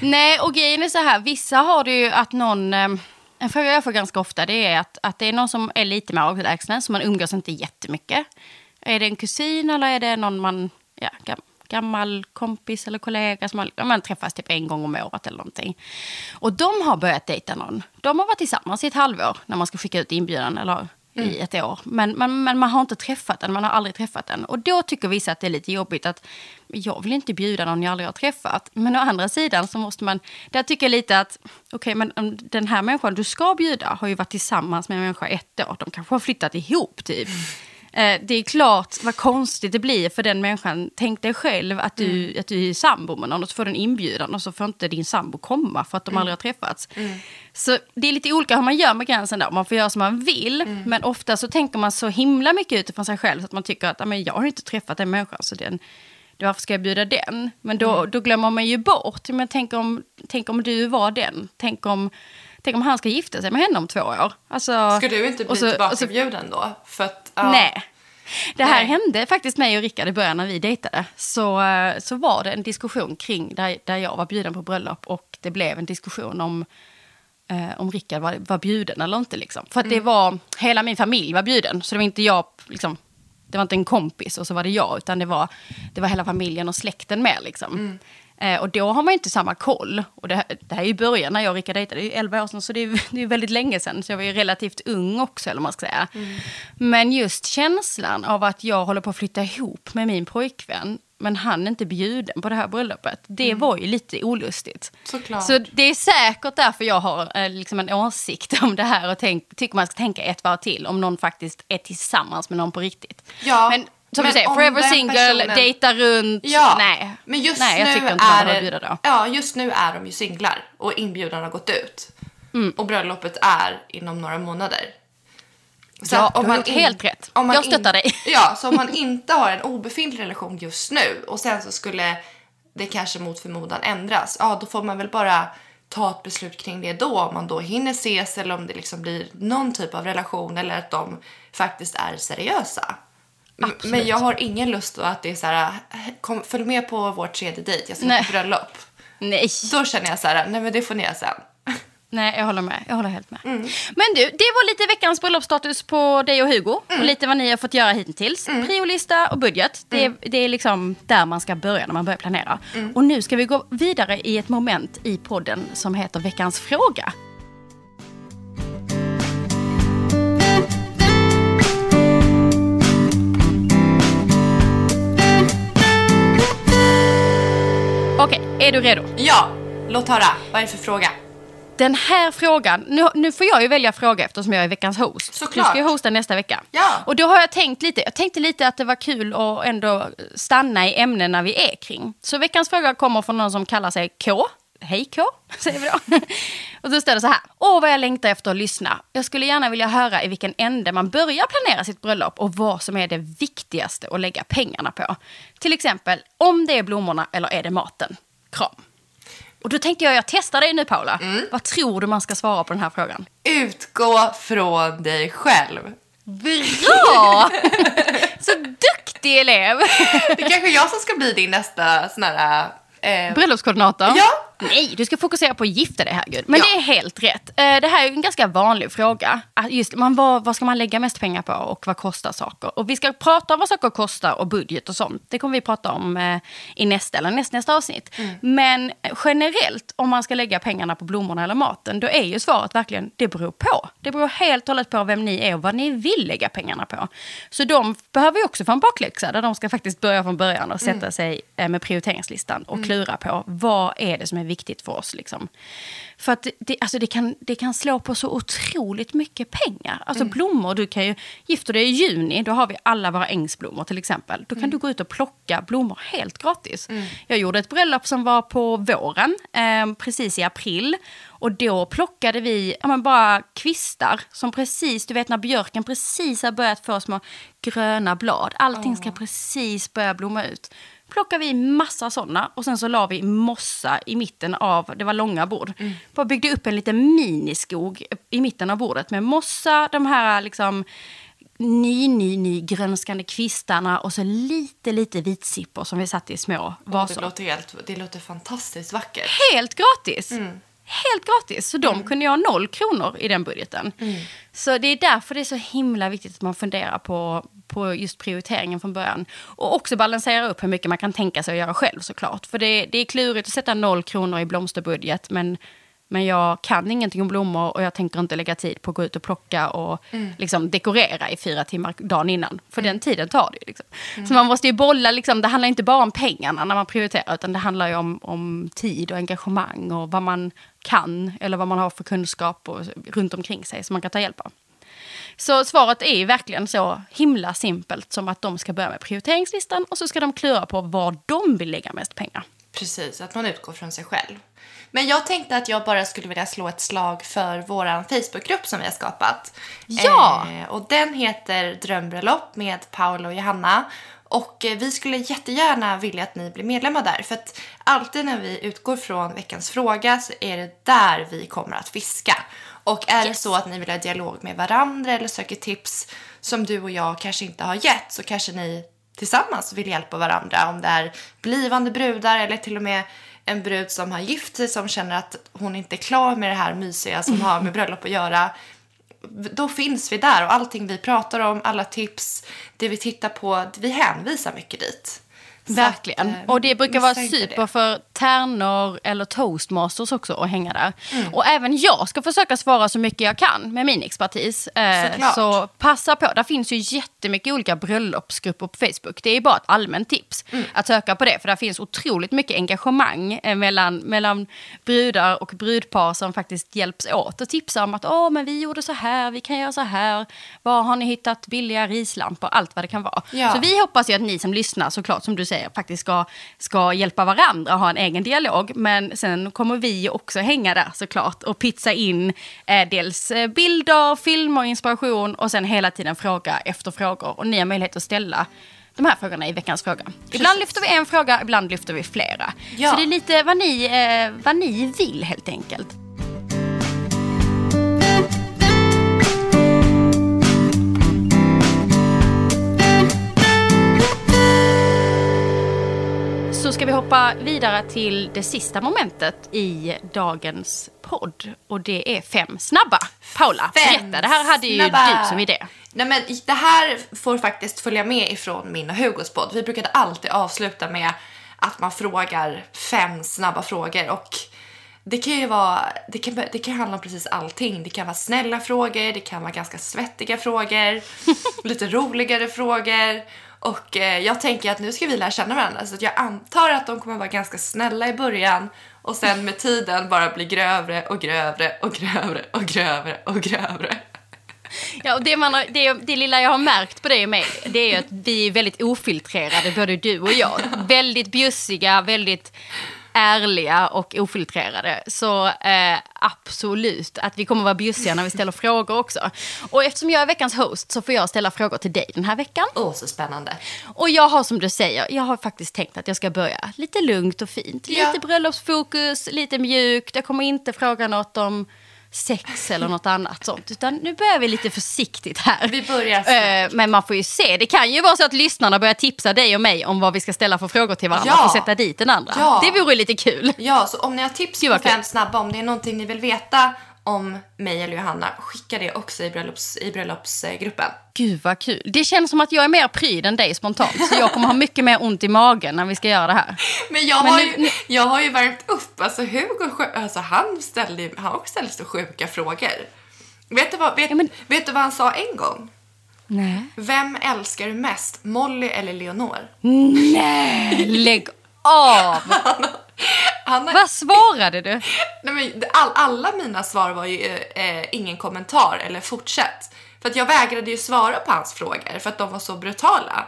[SPEAKER 1] Nej, och grejen är så här, vissa har det ju att någon... eh, En fråga jag får ganska ofta det är att, att det är någon som är lite mer avlägsen, så man umgås inte jättemycket. Är det en kusin eller är det någon man, ja, gammal kompis eller kollega som man, man träffas typ en gång om året eller någonting. Och de har börjat dejta någon. De har varit tillsammans i ett halvår när man ska skicka ut inbjudan eller i ett år. Men, men, men man har inte träffat den, man har aldrig träffat den. Och då tycker vissa att det är lite jobbigt att jag vill inte bjuda någon jag aldrig har träffat. Men å andra sidan så måste man, där tycker jag lite att, okej men om den här människan du ska bjuda har ju varit tillsammans med en människa ett år. De kanske har flyttat ihop typ. Eh, Det är klart vad konstigt det blir för den människan. Tänk dig själv att du, att du är sambo med någon och så får du en inbjudan och så får inte din sambo komma för att de aldrig har träffats. Så det är lite olika hur man gör med gränsen där. Man får göra som man vill. Men ofta så tänker man så himla mycket utifrån sig själv så att man tycker att "Ja, men jag har inte träffat den människan så den, varför ska jag bjuda den? Men då, då glömmer man ju bort. Men tänk om, tänk om du var den. Tänk om, tänk om han ska gifta sig med henne om två år. Alltså,
[SPEAKER 2] Ska du inte bli
[SPEAKER 1] och så-
[SPEAKER 2] tillbakabjuden då? För att, ja.
[SPEAKER 1] Nej. Det här
[SPEAKER 2] Nej.
[SPEAKER 1] hände faktiskt mig och Rickard i början när vi dejtade. Så, eh, så var det en diskussion kring där, där jag var bjuden på bröllop och det blev en diskussion om eh, om Rickard var, var bjuden eller inte. Liksom. För att det var, hela min familj var bjuden. Så det var inte jag, liksom, det var inte en kompis och så var det jag. Utan det var, det var hela familjen och släkten med. Liksom. Eh, och då har man inte samma koll. Och det, det här är ju början när jag och Rickard dejtade, det är ju 11 år sedan. Så det är, (laughs) det är väldigt länge sedan. Så jag var ju relativt ung också, eller man ska säga. Men just känslan av att jag håller på att flytta ihop med min pojkvän. Men han är inte bjuden på det här bröllopet. Det var ju lite olustigt.
[SPEAKER 2] Såklart.
[SPEAKER 1] Så det är säkert därför jag har eh, liksom en åsikt om det här och tänk, tycker man ska tänka ett varv till om någon faktiskt är tillsammans med någon på riktigt.
[SPEAKER 2] Ja.
[SPEAKER 1] Men Som
[SPEAKER 2] Men
[SPEAKER 1] du säger,
[SPEAKER 2] om
[SPEAKER 1] forever single,
[SPEAKER 2] personen-
[SPEAKER 1] dejta runt.
[SPEAKER 2] Ja,
[SPEAKER 1] Nej,
[SPEAKER 2] men just
[SPEAKER 1] Nej jag
[SPEAKER 2] nu
[SPEAKER 1] man
[SPEAKER 2] är
[SPEAKER 1] då.
[SPEAKER 2] Ja, just nu är de ju singlar och inbjudan har gått ut.
[SPEAKER 1] Mm.
[SPEAKER 2] Och bröllopet är inom några månader. Så
[SPEAKER 1] Ja, du har gjort helt rätt.
[SPEAKER 2] om man
[SPEAKER 1] Jag stöttar dig. (laughs)
[SPEAKER 2] Ja, så om man inte har en obefintlig relation just nu och sen så skulle det kanske mot förmodan ändras, ja då får man väl bara ta ett beslut kring det då, om man då hinner ses eller om det liksom blir någon typ av relation eller att de faktiskt är seriösa.
[SPEAKER 1] Absolut.
[SPEAKER 2] Men jag har ingen lust att det är så här, kom, följ med på vår tredje dejt, jag ska
[SPEAKER 1] Nej.
[SPEAKER 2] på bröllop.
[SPEAKER 1] Nej.
[SPEAKER 2] Då känner jag så här, nej men det får ni göra sen. (laughs)
[SPEAKER 1] Nej, jag håller med. Jag håller helt med.
[SPEAKER 2] Mm.
[SPEAKER 1] Men du, det var lite veckans bröllopsstatus på dig och Hugo.
[SPEAKER 2] Mm.
[SPEAKER 1] Och lite vad ni har fått göra hittills. Priolista och budget. Det,
[SPEAKER 2] Mm.
[SPEAKER 1] det är liksom där man ska börja när man börjar planera. Och nu ska vi gå vidare i ett moment i podden som heter veckans fråga. Är du redo?
[SPEAKER 2] Ja, låt höra. Vad är det för fråga?
[SPEAKER 1] Den här frågan, nu, nu får jag ju välja fråga eftersom jag är veckans host.
[SPEAKER 2] Såklart.
[SPEAKER 1] Du ska ju hosta nästa vecka.
[SPEAKER 2] Ja.
[SPEAKER 1] Och då har jag tänkt lite, jag tänkte lite att det var kul att ändå stanna i ämnena vi är kring. Så veckans fråga kommer från någon som kallar sig K. Hej K, (laughs) säger vi då. (laughs) Och då står det så här. Åh vad jag längtar efter att lyssna. Jag skulle gärna vilja höra i vilken ände man börjar planera sitt bröllop och vad som är det viktigaste att lägga pengarna på. Till exempel om det är blommorna eller är det maten. Kram. Och då tänkte jag, jag testar dig nu Paula. Vad tror du man ska svara på den här frågan?
[SPEAKER 2] Utgå från dig själv.
[SPEAKER 1] Bra! (laughs) Så duktig elev!
[SPEAKER 2] Det är kanske jag som ska bli din nästa sån här... Eh,
[SPEAKER 1] Bröllopskoordinator?
[SPEAKER 2] Ja.
[SPEAKER 1] Nej, du ska fokusera på att gifta dig, herregud. Men
[SPEAKER 2] Ja.
[SPEAKER 1] det är helt rätt. Eh, Det här är en ganska vanlig fråga. Att Just, man, vad, vad ska man lägga mest pengar på och vad kostar saker? Och vi ska prata om vad saker kostar och budget och sånt. Det kommer vi prata om eh, i nästa eller näst, nästa avsnitt. Men generellt, om man ska lägga pengarna på blommorna eller maten, då är ju svaret verkligen, det beror på. Det beror helt och hållet på vem ni är och vad ni vill lägga pengarna på. Så de behöver ju också få en bakläxa där de ska faktiskt börja från början och sätta sig eh, med prioriteringslistan och klura på vad är det som är viktigt för oss. Liksom. För att det, alltså det, kan, det kan slå på så otroligt mycket pengar. Alltså blommor, du kan ju, gifter dig i juni, då har vi alla våra ängsblommor till exempel. Då kan du gå ut och plocka blommor helt gratis. Jag gjorde ett bröllop som var på våren, eh, precis i april. Och då plockade vi ja, men bara kvistar som precis, du vet när björken precis har börjat få små gröna blad. Allting ska precis börja blomma ut. Plockade vi massa sådana och sen så la vi mossa i mitten av, det var långa bord. Bara byggde upp en liten miniskog i mitten av bordet med mossa, de här liksom ny, ny, ny grönskande kvistarna och så lite, lite vitsippor som vi satt i små
[SPEAKER 2] det,
[SPEAKER 1] vaser.
[SPEAKER 2] låter helt, det låter fantastiskt vackert.
[SPEAKER 1] Helt gratis. Helt gratis. Så de kunde jag ha noll kronor i den budgeten. Så det är därför det är så himla viktigt att man funderar på, på just prioriteringen från början. Och också balansera upp hur mycket man kan tänka sig att göra själv såklart. För det, det är klurigt att sätta noll kronor i blomsterbudget. Men, men jag kan ingenting om blommor och jag tänker inte lägga tid på att gå ut och plocka och liksom dekorera i fyra timmar dagen innan. För den tiden tar det. Liksom. Så man måste ju bolla, liksom, det handlar inte bara om pengarna när man prioriterar. Utan det handlar ju om, om tid och engagemang och vad man kan eller vad man har för kunskap och, runt omkring sig som man kan ta hjälp av. Så svaret är ju verkligen så himla simpelt som att de ska börja med prioriteringslistan och så ska de klura på var de vill lägga mest pengar.
[SPEAKER 2] Precis, att man utgår från sig själv. Men jag tänkte att jag bara skulle vilja slå ett slag för vår Facebookgrupp som vi har skapat.
[SPEAKER 1] Ja!
[SPEAKER 2] Eh, och den heter Drömbröllop med Paolo och Johanna. Och eh, vi skulle jättegärna vilja att ni blir medlemmar där. För att alltid när vi utgår från veckans fråga så är det där vi kommer att fiska. Och är det
[SPEAKER 1] Yes.
[SPEAKER 2] så att ni vill ha dialog med varandra eller söker tips som du och jag kanske inte har gett så kanske ni tillsammans vill hjälpa varandra. Om det är blivande brudar eller till och med en brud som har gift sig som känner att hon inte är klar med det här mysiga som har med bröllop att göra. Då finns vi där och allting vi pratar om, alla tips, det vi tittar på, vi hänvisar mycket dit.
[SPEAKER 1] Verkligen.
[SPEAKER 2] att, eh,
[SPEAKER 1] och det brukar vara super
[SPEAKER 2] det.
[SPEAKER 1] för tärnor eller toastmasters också att hänga där.
[SPEAKER 2] Mm.
[SPEAKER 1] Och även jag ska försöka svara så mycket jag kan med min expertis. Eh,
[SPEAKER 2] Såklart.
[SPEAKER 1] så passa på. Där finns ju jättemycket olika bröllopsgrupper på Facebook. Det är bara ett allmänt tips
[SPEAKER 2] Mm.
[SPEAKER 1] att söka på det. För där finns otroligt mycket engagemang eh, mellan, mellan brudar och brudpar som faktiskt hjälps åt och tipsar om att Åh, men vi gjorde så här, vi kan göra så här. Var har ni hittat billiga rislampor? Allt vad det kan vara.
[SPEAKER 2] Ja.
[SPEAKER 1] Så vi hoppas ju att ni som lyssnar, såklart som du säger, faktiskt ska, ska hjälpa varandra och ha en egen dialog. Men sen kommer vi också hänga där såklart och pizza in eh, dels eh, bilder, filmer, inspiration och sen hela tiden fråga efter frågor. Och ni har möjlighet att ställa de här frågorna i veckans fråga. Ibland lyfter vi en fråga, ibland lyfter vi flera.
[SPEAKER 2] Ja.
[SPEAKER 1] Så det är lite vad ni, eh, vad ni vill helt enkelt. Så ska vi hoppa vidare till det sista momentet i dagens podd. Och det är fem snabba. Paula,
[SPEAKER 2] Fem
[SPEAKER 1] berätta. Det här hade ju
[SPEAKER 2] snabba.
[SPEAKER 1] du som idé.
[SPEAKER 2] Nej, men det här får faktiskt följa med ifrån min och Hugos podd. Vi brukade alltid avsluta med att man frågar fem snabba frågor och det kan ju vara, det kan, det kan handla om precis allting. Det kan vara snälla frågor, det kan vara ganska svettiga frågor, (laughs) lite roligare frågor. Och eh, jag tänker att nu ska vi lära känna varandra så jag antar att de kommer vara ganska snälla i början och sen med tiden bara bli grövre och grövre och grövre och grövre och grövre.
[SPEAKER 1] Ja, och det, man har, det, det lilla jag har märkt på dig och mig, det är ju att vi är väldigt ofiltrerade, både du och jag. (laughs) Väldigt bjussiga, väldigt ärliga och ofiltrerade. Så eh, absolut att vi kommer vara bjussiga när vi ställer frågor också. Och eftersom jag är veckans host så får jag ställa frågor till dig den här veckan.
[SPEAKER 2] Åh, så spännande.
[SPEAKER 1] Och jag har som du säger, jag har faktiskt tänkt att jag ska börja lite lugnt och fint. Lite
[SPEAKER 2] Ja.
[SPEAKER 1] bröllopsfokus, lite mjukt. Jag kommer inte fråga något om sex eller något annat sånt. Utan nu börjar vi lite försiktigt här.
[SPEAKER 2] Vi börjar.
[SPEAKER 1] Eh, Men man får ju se. Det kan ju vara så att lyssnarna börjar tipsa dig och mig om vad vi ska ställa för frågor till varandra
[SPEAKER 2] Ja.
[SPEAKER 1] att sätta dit den andra.
[SPEAKER 2] Ja.
[SPEAKER 1] Det vore lite kul.
[SPEAKER 2] Ja, så om ni har tips på fem snabba, om det är någonting ni vill veta om mig eller Johanna, skicka det också i, bröllops, i bröllopsgruppen.
[SPEAKER 1] Gud vad kul. Det känns som att jag är mer pryd än dig spontant. Så jag kommer ha mycket mer ont i magen när vi ska göra det här.
[SPEAKER 2] Men jag,
[SPEAKER 1] Men
[SPEAKER 2] har,
[SPEAKER 1] nu-
[SPEAKER 2] ju,
[SPEAKER 1] nu-
[SPEAKER 2] jag har ju värmt upp. Alltså Hugo, alltså, han ställde han ställde så sjuka frågor. Vet du, vad, vet,
[SPEAKER 1] Ja, men-
[SPEAKER 2] vet du vad han sa en gång?
[SPEAKER 1] Nej.
[SPEAKER 2] Vem älskar du mest, Molly eller Leonor?
[SPEAKER 1] Nej, lägg av! (laughs)
[SPEAKER 2] Han har,
[SPEAKER 1] Vad svarade du?
[SPEAKER 2] nej, men, all, alla mina svar var ju eh, ingen kommentar eller fortsätt. För att jag vägrade ju svara på hans frågor för att de var så brutala.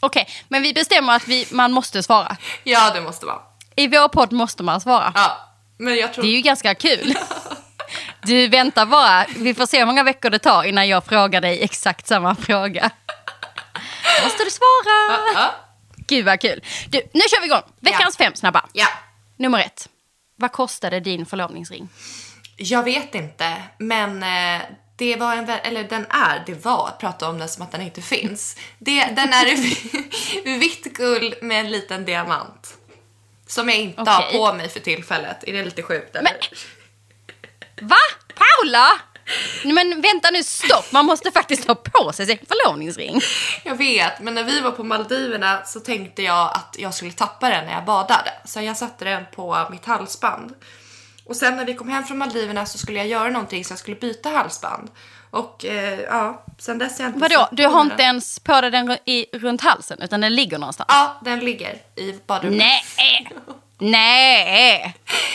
[SPEAKER 1] Okej, men vi bestämmer att vi, man måste svara.
[SPEAKER 2] Ja, det måste vara.
[SPEAKER 1] I vår podd måste man svara.
[SPEAKER 2] Ja, men jag tror...
[SPEAKER 1] Det är ju ganska kul. Du väntar bara. Vi får se hur många veckor det tar innan jag frågar dig exakt samma fråga. Måste du svara?
[SPEAKER 2] Ja,
[SPEAKER 1] Gud vad kul. Du, nu kör vi igång. Veckans fem snabba.
[SPEAKER 2] ja.
[SPEAKER 1] Nummer ett. Vad kostade din förlovningsring?
[SPEAKER 2] Jag vet inte, men eh, det var en, eller den är, det var, att prata om den som att den inte finns. Det, den är (laughs) vitt guld med en liten diamant. Som jag inte har
[SPEAKER 1] Okej.
[SPEAKER 2] på mig för tillfället. Är det lite sjukt eller?
[SPEAKER 1] Va? Paula? Men vänta nu, stopp. Man måste faktiskt ha på sig sin förlovningsring.
[SPEAKER 2] Jag vet, men när vi var på Maldiverna så tänkte jag att jag skulle tappa den när jag badade. Så jag satte den på mitt halsband. Och sen när vi kom hem från Maldiverna så skulle jag göra någonting så jag skulle byta halsband. Och eh, ja, sen dess har jag inte
[SPEAKER 1] Vadå, du har inte ens på dig den i, runt halsen utan den ligger någonstans?
[SPEAKER 2] Ja, den ligger i badrummet.
[SPEAKER 1] Nej! (laughs) Nej!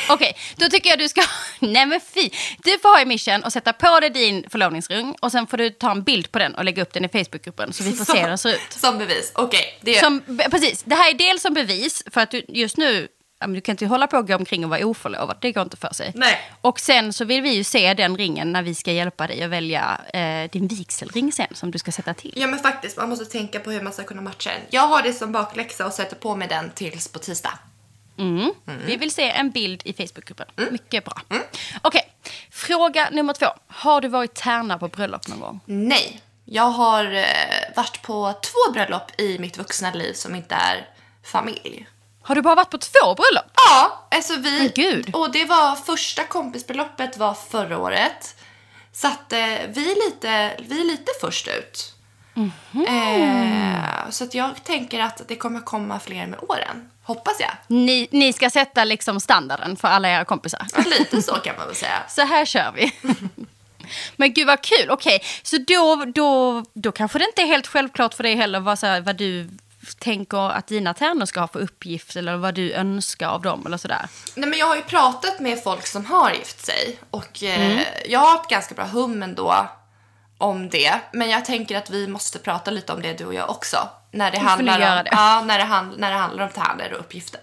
[SPEAKER 1] Okej, då tycker jag du ska... (laughs) Nej men fy! Du får ha i mission och sätta på dig din förlovningsring och sen får du ta en bild på den och lägga upp den i Facebookgruppen så vi får se hur den ser ut.
[SPEAKER 2] Som bevis. Okej, det är...
[SPEAKER 1] Som, be- precis, det här är dels som bevis för att du just nu, du kan inte hålla på och gå omkring och vara oförlovad, det går inte för sig.
[SPEAKER 2] Nej.
[SPEAKER 1] Och sen så vill vi ju se den ringen när vi ska hjälpa dig att välja eh, din vigselring sen som du ska sätta till.
[SPEAKER 2] Ja men faktiskt, man måste tänka på hur man ska kunna matcha den. Jag har det som bakläxa och sätter på mig den tills på tisdag.
[SPEAKER 1] Mm. Vi vill se en bild i Facebookgruppen. Mycket bra. Okej, fråga nummer två. Har du varit tärna på bröllop någon gång?
[SPEAKER 2] Nej, jag har eh, varit på två bröllop i mitt vuxna liv som inte är familj.
[SPEAKER 1] Har du bara varit på två bröllop?
[SPEAKER 2] Ja, alltså vi...
[SPEAKER 1] Men gud.
[SPEAKER 2] Och det var första kompisbröllopet var förra året. Så att eh, vi, är lite, vi är lite först ut. Eh, så jag tänker att det kommer komma fler med åren. Hoppas jag.
[SPEAKER 1] Ni, ni ska sätta liksom standarden för alla era kompisar.
[SPEAKER 2] Lite så kan man väl säga. (laughs)
[SPEAKER 1] Så här kör vi. (laughs) Men gud vad kul. Okej, så då, då, då kanske det inte är helt självklart för dig heller vad, så här, vad du tänker att dina tärnor ska ha för uppgift eller vad du önskar av dem eller sådär.
[SPEAKER 2] Nej, men jag har ju pratat med folk som har gift sig och eh, jag har ett ganska bra hum ändå om det. Men jag tänker att vi måste prata lite om det du och jag också. När det, handlar om,
[SPEAKER 1] det.
[SPEAKER 2] Ja, när, det hand, när det handlar om tärnor och uppgifter.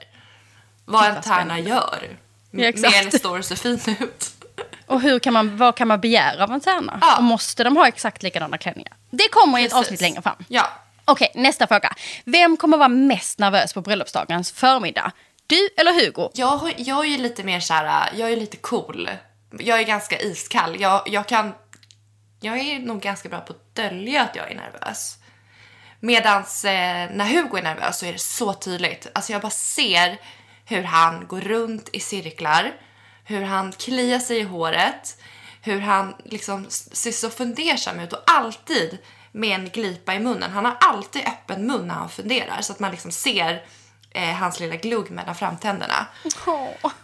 [SPEAKER 2] Vad en tärna gör.
[SPEAKER 1] Ja.
[SPEAKER 2] Mer står ser fin ut. (laughs)
[SPEAKER 1] Och hur kan man, vad kan man begära av en tärna?
[SPEAKER 2] Ja.
[SPEAKER 1] Och måste de ha exakt likadana klänningar? Det kommer i ett avsnitt längre fram.
[SPEAKER 2] Ja.
[SPEAKER 1] Okej, nästa fråga. Vem kommer vara mest nervös på bröllopsdagens förmiddag? Du eller Hugo?
[SPEAKER 2] Jag, jag är lite mer så här, jag är lite cool. Jag är ganska iskall. Jag, jag kan, jag är nog ganska bra på att dölja att jag är nervös. Medans eh, när Hugo är nervös så är det så tydligt. Alltså jag bara ser hur han går runt i cirklar, hur han kliar sig i håret, hur han liksom ser så fundersam ut och alltid med en glipa i munnen. Han har alltid öppen mun när han funderar så att man liksom ser eh, hans lilla glugg mellan framtänderna.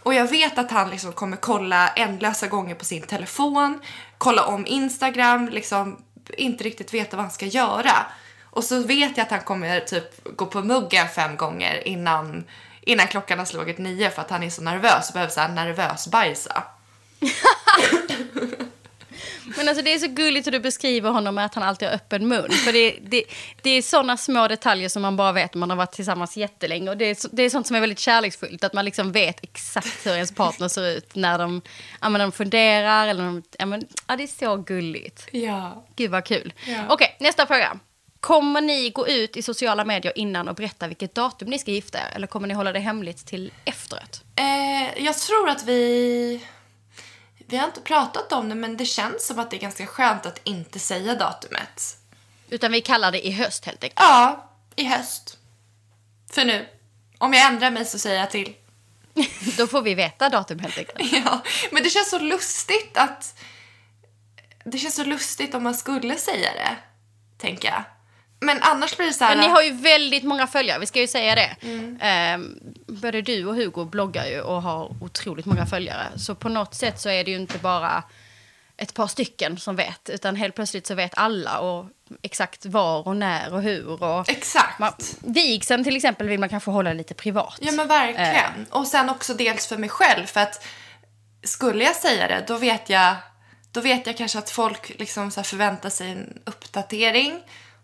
[SPEAKER 2] Och jag vet att han liksom kommer kolla ändlösa gånger på sin telefon, kolla om Instagram, liksom inte riktigt veta vad han ska göra. Och så vet jag att han kommer typ gå på muggen fem gånger innan, innan klockan har slagit nio för att han är så nervös och behöver så här nervös bajsa. (laughs)
[SPEAKER 1] Men alltså det är så gulligt hur du beskriver honom med att han alltid har öppen mun. För det, det, det är sådana små detaljer som man bara vet om man har varit tillsammans jättelänge. Och det är, det är sånt som är väldigt kärleksfullt. Att man liksom vet exakt hur ens partner ser ut när de, ja, men de funderar. Eller de, ja, men, ja, det är så gulligt.
[SPEAKER 2] Ja.
[SPEAKER 1] Gud vad kul.
[SPEAKER 2] Ja.
[SPEAKER 1] Okej, nästa fråga. Kommer ni gå ut i sociala medier innan och berätta vilket datum ni ska gifta er? Eller kommer ni hålla det hemligt till efteråt?
[SPEAKER 2] Eh, jag tror att vi... Vi har inte pratat om det men det känns som att det är ganska skönt att inte säga datumet.
[SPEAKER 1] Utan vi kallar det i höst helt enkelt.
[SPEAKER 2] Ja, i höst. För nu. Om jag ändrar mig så säger jag till. (laughs)
[SPEAKER 1] Då får vi veta datum helt enkelt. (laughs)
[SPEAKER 2] Ja, men det känns så lustigt att... Det känns så lustigt om man skulle säga det, tänker jag. Men annars blir det så här...
[SPEAKER 1] Men ni har ju väldigt många följare, vi ska ju säga det.
[SPEAKER 2] Mm.
[SPEAKER 1] Ehm, både du och Hugo bloggar ju och har otroligt många följare. Så på något sätt så är det ju inte bara ett par stycken som vet, utan helt plötsligt så vet alla och exakt var och när och hur. Och
[SPEAKER 2] Exakt.
[SPEAKER 1] man, vigseln till exempel vill man kanske hålla lite privat.
[SPEAKER 2] Ja men verkligen. Och sen också dels för mig själv för att skulle jag säga det då vet jag då vet jag kanske att folk liksom så förväntar sig en uppdatering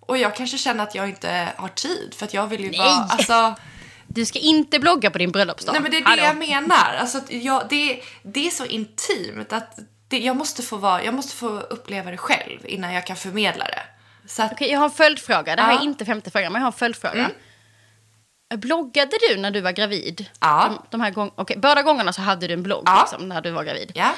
[SPEAKER 2] och jag kanske känner att jag inte har tid för att jag vill ju
[SPEAKER 1] Nej!
[SPEAKER 2] vara alltså
[SPEAKER 1] Du ska inte blogga på din bröllopsdag.
[SPEAKER 2] Nej men det är det
[SPEAKER 1] Hallå.
[SPEAKER 2] jag menar. Alltså jag, det, det är så intimt att det, jag, måste få vara, jag måste få uppleva det själv innan jag kan förmedla det. Så att,
[SPEAKER 1] Okej, jag har en följdfråga. Det här
[SPEAKER 2] Ja. Mm.
[SPEAKER 1] är inte femte frågan, men jag har en följdfråga. Bloggade du när du var gravid?
[SPEAKER 2] Ja.
[SPEAKER 1] De, de här gång, okej, båda gångerna så hade du en blogg
[SPEAKER 2] Ja.
[SPEAKER 1] liksom, när du var gravid.
[SPEAKER 2] ja.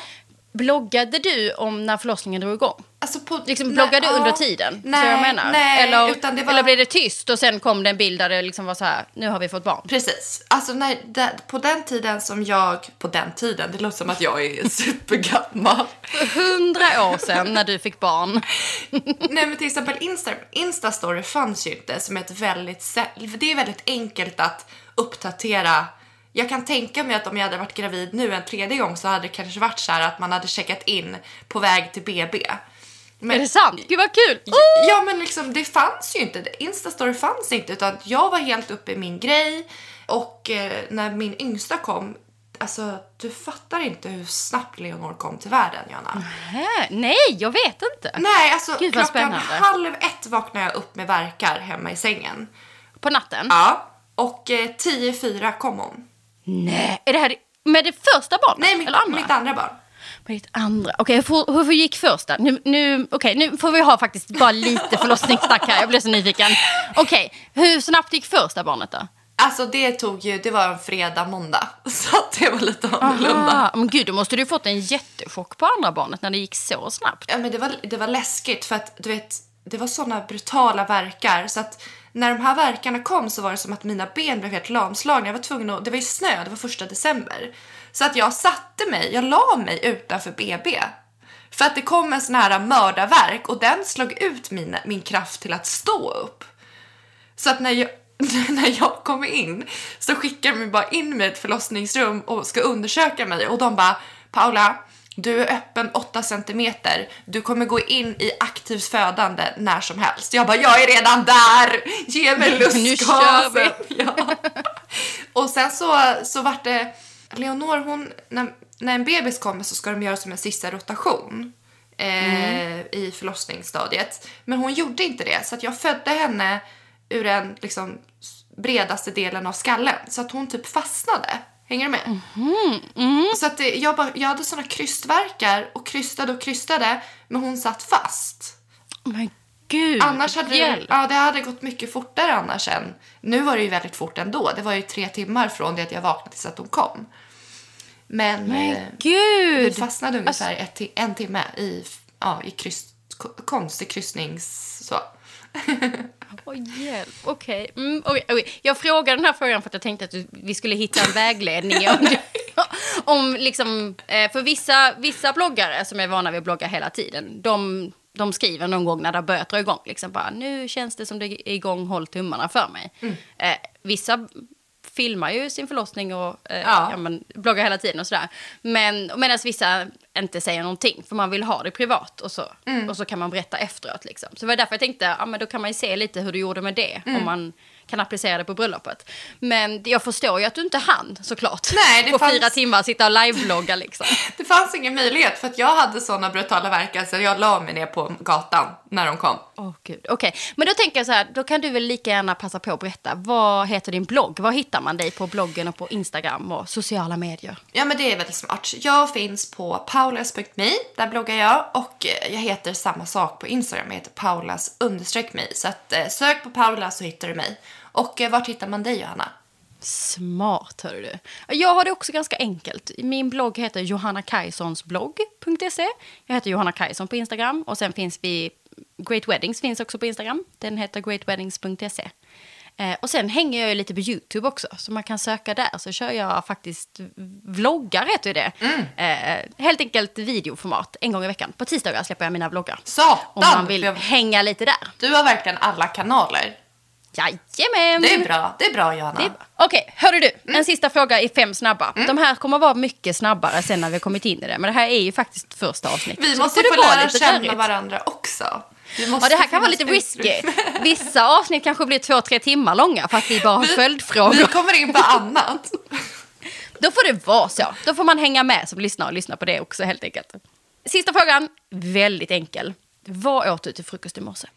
[SPEAKER 1] Bloggade du om när förlossningen drog igång?
[SPEAKER 2] Alltså på,
[SPEAKER 1] Liksom
[SPEAKER 2] nej,
[SPEAKER 1] bloggade du
[SPEAKER 2] ja.
[SPEAKER 1] under tiden?
[SPEAKER 2] Nej,
[SPEAKER 1] så jag menar.
[SPEAKER 2] nej
[SPEAKER 1] eller,
[SPEAKER 2] utan det var...
[SPEAKER 1] eller blev det tyst och sen kom det en bild där det liksom var så här, nu har vi fått barn?
[SPEAKER 2] Precis. Alltså när, där, på den tiden som jag... På den tiden? Det låter som att jag är (laughs) supergammal.
[SPEAKER 1] För hundra år sedan när du fick barn. (laughs)
[SPEAKER 2] Nej men till exempel Insta, Instastory fanns ju inte som ett väldigt... Det är väldigt enkelt att uppdatera. Jag kan tänka mig att om jag hade varit gravid nu en tredje gång så hade det kanske varit så att man hade checkat in på väg till BB. Men,
[SPEAKER 1] Är det sant? Gud vad kul!
[SPEAKER 2] Ja men liksom det fanns ju inte. Instastory fanns inte utan jag var helt uppe i min grej och eh, när min yngsta kom Alltså du fattar inte hur snabbt Leonor kom till världen Johanna.
[SPEAKER 1] Nej, jag vet inte.
[SPEAKER 2] Nej alltså
[SPEAKER 1] Gud,
[SPEAKER 2] klockan
[SPEAKER 1] spännande.
[SPEAKER 2] halv ett vaknade jag upp med verkar hemma i sängen.
[SPEAKER 1] På natten?
[SPEAKER 2] Ja. Och eh, tio fyra kom hon.
[SPEAKER 1] Nej, är det här med det första barnet?
[SPEAKER 2] Nej mitt,
[SPEAKER 1] eller andra?
[SPEAKER 2] mitt andra barn.
[SPEAKER 1] Med ditt andra. Okej, hur, hur gick första? Nu, nu, okej, nu får vi ha faktiskt bara lite förlossningssnack här. Jag blev så nyfiken. Okej, hur snabbt gick första barnet då?
[SPEAKER 2] Alltså det tog ju, det var en fredag, måndag. (laughs) Så det var lite annorlunda.
[SPEAKER 1] Aha, men gud, då måste du fått en jättechock på andra barnet när det gick så snabbt.
[SPEAKER 2] Ja, men det, var, det var läskigt för att du vet, det var såna brutala verkar så att när de här verkarna kom så var det som att mina ben blev helt lamslagna. Jag var tvungen att, det var ju snö, det var första december. Så att jag satte mig, jag la mig utanför BB. För att det kom en sån här mördarverk och den slog ut min, min kraft till att stå upp. Så att när jag, (laughs) när jag kommer in så skickar de bara in mig i ett förlossningsrum och ska undersöka mig och de bara Paula, du är öppen 8 centimeter. Du kommer gå in i aktivt födande när som helst. Jag bara, jag är redan där! Ge mig (laughs) lustgasen! (laughs) Ja. Och sen så, så vart det... Leonor, hon, när, när en bebis kommer så ska de göra som en sista rotation eh, i förlossningsstadiet. Men hon gjorde inte det, så att jag födde henne ur den liksom, bredaste delen av skallen. Så att hon typ fastnade. Hänger du med? Så att det, jag, bara, jag hade såna krystverkar och krystade och krystade, men hon satt fast.
[SPEAKER 1] Men gud,
[SPEAKER 2] Annars hade det, ja, det hade gått mycket fortare annars än. Nu var det ju väldigt fort ändå. Det var ju tre timmar från det att jag vaknade tills att hon kom. Men
[SPEAKER 1] Men
[SPEAKER 2] eh, vi
[SPEAKER 1] gud!
[SPEAKER 2] fastnade ungefär ett, ti- en timme i, ja, i kryss, ko- konstig kryssnings... Så. (laughs)
[SPEAKER 1] Åh, hjälp. Okej. Mm, okej, okej. Jag frågade den här frågan för att jag tänkte att du- vi skulle hitta en vägledning om, (laughs) om liksom, eh, för vissa, vissa bloggare som är vana vid att blogga hela tiden, de, de skriver någon gång när det har börjat dra igång, liksom bara, nu känns det som det är igång, håll tummarna för mig. Eh, vissa filmar ju sin förlossning och eh,
[SPEAKER 2] Ja.
[SPEAKER 1] ja. men, bloggar hela tiden och sådär. Men medan vissa inte säger någonting, för man vill ha det privat och så, och så kan man berätta efteråt. Liksom. Så det var därför jag tänkte, ja men då kan man ju se lite hur du gjorde med det, om man kan applicera det på bröllopet. Men jag förstår ju att du inte hann såklart.
[SPEAKER 2] Nej, det (laughs)
[SPEAKER 1] på
[SPEAKER 2] fanns-
[SPEAKER 1] fyra timmar sitta och liveblogga liksom. (laughs)
[SPEAKER 2] Det fanns ingen möjlighet för att jag hade såna brutala verkar så jag la mig ner på gatan när de kom.
[SPEAKER 1] Åh gud, okej. Men då tänker jag så här, då kan du väl lika gärna passa på att berätta. Vad heter din blogg? Var hittar man dig på bloggen och på Instagram och sociala medier?
[SPEAKER 2] Ja men det är väldigt smart. Jag finns på paulas.me, där bloggar jag och eh, jag heter samma sak på Instagram, jag heter paulas understreck mig. Så att, eh, sök på Paula så hittar du mig. Och eh, vart hittar man dig Johanna?
[SPEAKER 1] Smart, hör du. Jag har det också ganska enkelt. Min blogg heter johannakajsonsblogg.se. Jag heter Johanna Kajson på Instagram. Och sen finns vi... Great Weddings finns också på Instagram. Den heter greatweddings.se. Eh, och sen hänger jag ju lite på YouTube också, så man kan söka där. Så kör jag faktiskt vloggar, heter det. Eh, helt enkelt videoformat, en gång i veckan. På tisdagar släpper jag mina vloggar.
[SPEAKER 2] Satan!
[SPEAKER 1] Om man vill
[SPEAKER 2] Jag-
[SPEAKER 1] hänga lite där.
[SPEAKER 2] Du har verkligen alla kanaler.
[SPEAKER 1] Jajamän!
[SPEAKER 2] Det är bra, det är bra Johanna.
[SPEAKER 1] Det är bra. Okej, hörru du.
[SPEAKER 2] Mm.
[SPEAKER 1] En sista fråga i fem snabba. De här kommer vara mycket snabbare sen när vi har kommit in i det. Men det här är ju faktiskt första avsnittet.
[SPEAKER 2] Vi måste få lära känna
[SPEAKER 1] rörigt.
[SPEAKER 2] varandra också. Vi
[SPEAKER 1] Ja, det här kan vara lite risky. (laughs) Vissa avsnitt kanske blir två, tre timmar långa för att vi bara har
[SPEAKER 2] Vi
[SPEAKER 1] följdfrågor.
[SPEAKER 2] kommer in på annat.
[SPEAKER 1] Då får det vara så. Då får man hänga med som lyssnar och lyssna på det också helt enkelt. Sista frågan, väldigt enkel. Vad åt du till frukost i morse?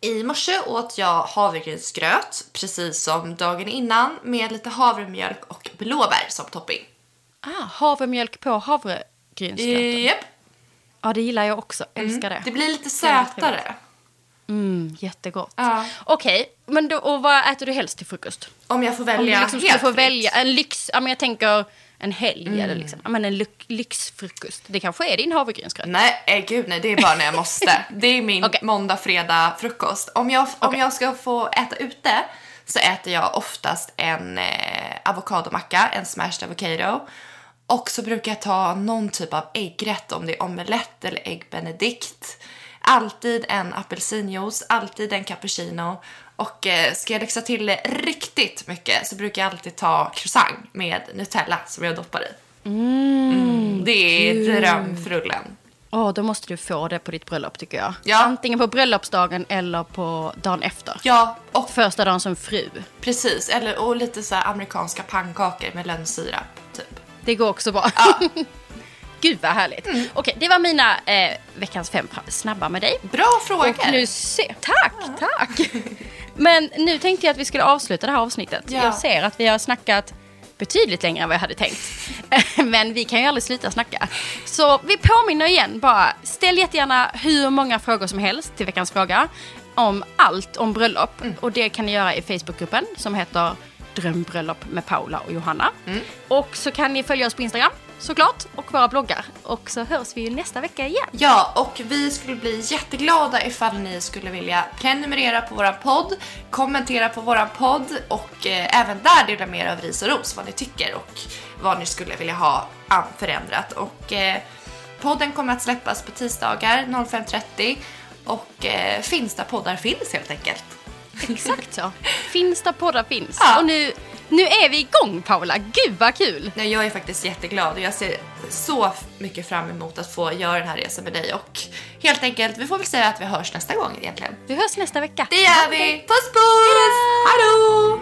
[SPEAKER 2] I morse åt jag havregrynsgröt, precis som dagen innan, med lite havremjölk och blåbär som topping.
[SPEAKER 1] Ah, havremjölk på havregrynsgröten.
[SPEAKER 2] Japp.
[SPEAKER 1] Ja, det gillar jag också. Älskar det.
[SPEAKER 2] Det blir lite sötare.
[SPEAKER 1] Mm, jättegott.
[SPEAKER 2] Ja.
[SPEAKER 1] Okej, men då, och vad äter du helst till frukost?
[SPEAKER 2] Om jag får
[SPEAKER 1] Om
[SPEAKER 2] välja
[SPEAKER 1] du liksom
[SPEAKER 2] helt
[SPEAKER 1] skulle få
[SPEAKER 2] fritt.
[SPEAKER 1] välja en lyx, ja men jag tänker en helg
[SPEAKER 2] Mm.
[SPEAKER 1] eller liksom, ja men en lyx, lyxfrukost. Det kanske är din havregrynsgröt.
[SPEAKER 2] Nej, eh, gud nej, det är bara när jag måste. (laughs) Det är min
[SPEAKER 1] Okej.
[SPEAKER 2] måndag, fredag frukost. Om jag, om
[SPEAKER 1] Okej.
[SPEAKER 2] jag ska få äta ute så äter jag oftast en eh, avokadomacka, en smashed avocado. Och så brukar jag ta någon typ av äggrätt, om det är omelett eller ägg benedict. Alltid en apelsinjuice, alltid en cappuccino. Och eh, ska jag läxa till riktigt mycket så brukar jag alltid ta croissant med Nutella som jag doppar i. Mm, det är drömfrullen.
[SPEAKER 1] Åh, då måste du få det på ditt bröllop tycker jag.
[SPEAKER 2] Ja.
[SPEAKER 1] Antingen på bröllopsdagen eller på dagen efter.
[SPEAKER 2] Ja, och
[SPEAKER 1] Första dagen som fru.
[SPEAKER 2] precis. Eller, och lite så amerikanska pannkakor med lönnsirap.
[SPEAKER 1] Det går också bra. (laughs) Gud vad härligt.
[SPEAKER 2] Mm.
[SPEAKER 1] Okej, det var mina eh, veckans fem snabba med dig.
[SPEAKER 2] Bra frågor!
[SPEAKER 1] Och nu se, tack, tack. (laughs) Men nu tänkte jag att vi skulle avsluta det här avsnittet.
[SPEAKER 2] Ja.
[SPEAKER 1] Jag ser att vi har snackat betydligt längre än vad jag hade tänkt. (laughs) Men vi kan ju aldrig sluta snacka. Så vi påminner igen bara, ställ jättegärna hur många frågor som helst till veckans fråga. Om allt om bröllop. Och det kan ni göra i Facebookgruppen som heter Drömbröllop med Paula och Johanna. Och så kan ni följa oss på Instagram såklart och våra bloggar. Och så hörs vi ju nästa vecka igen.
[SPEAKER 2] Ja, och vi skulle bli jätteglada ifall ni skulle vilja prenumerera på våran podd, kommentera på våran podd och eh, även där dela med er av ris och ros vad ni tycker och vad ni skulle vilja ha förändrat. Och eh, podden kommer att släppas på tisdagar 05.30 och eh, finns där poddar finns helt enkelt.
[SPEAKER 1] Exakt så. Finns där poddar finns.
[SPEAKER 2] Ja.
[SPEAKER 1] Och nu, nu är vi igång Paula. Gud vad kul!
[SPEAKER 2] Nej, jag är faktiskt jätteglad och jag ser så mycket fram emot att få göra den här resan med dig och helt enkelt, vi får väl säga att vi hörs nästa gång egentligen.
[SPEAKER 1] Vi hörs nästa vecka.
[SPEAKER 2] Det gör vi! Puss puss! Hejdå!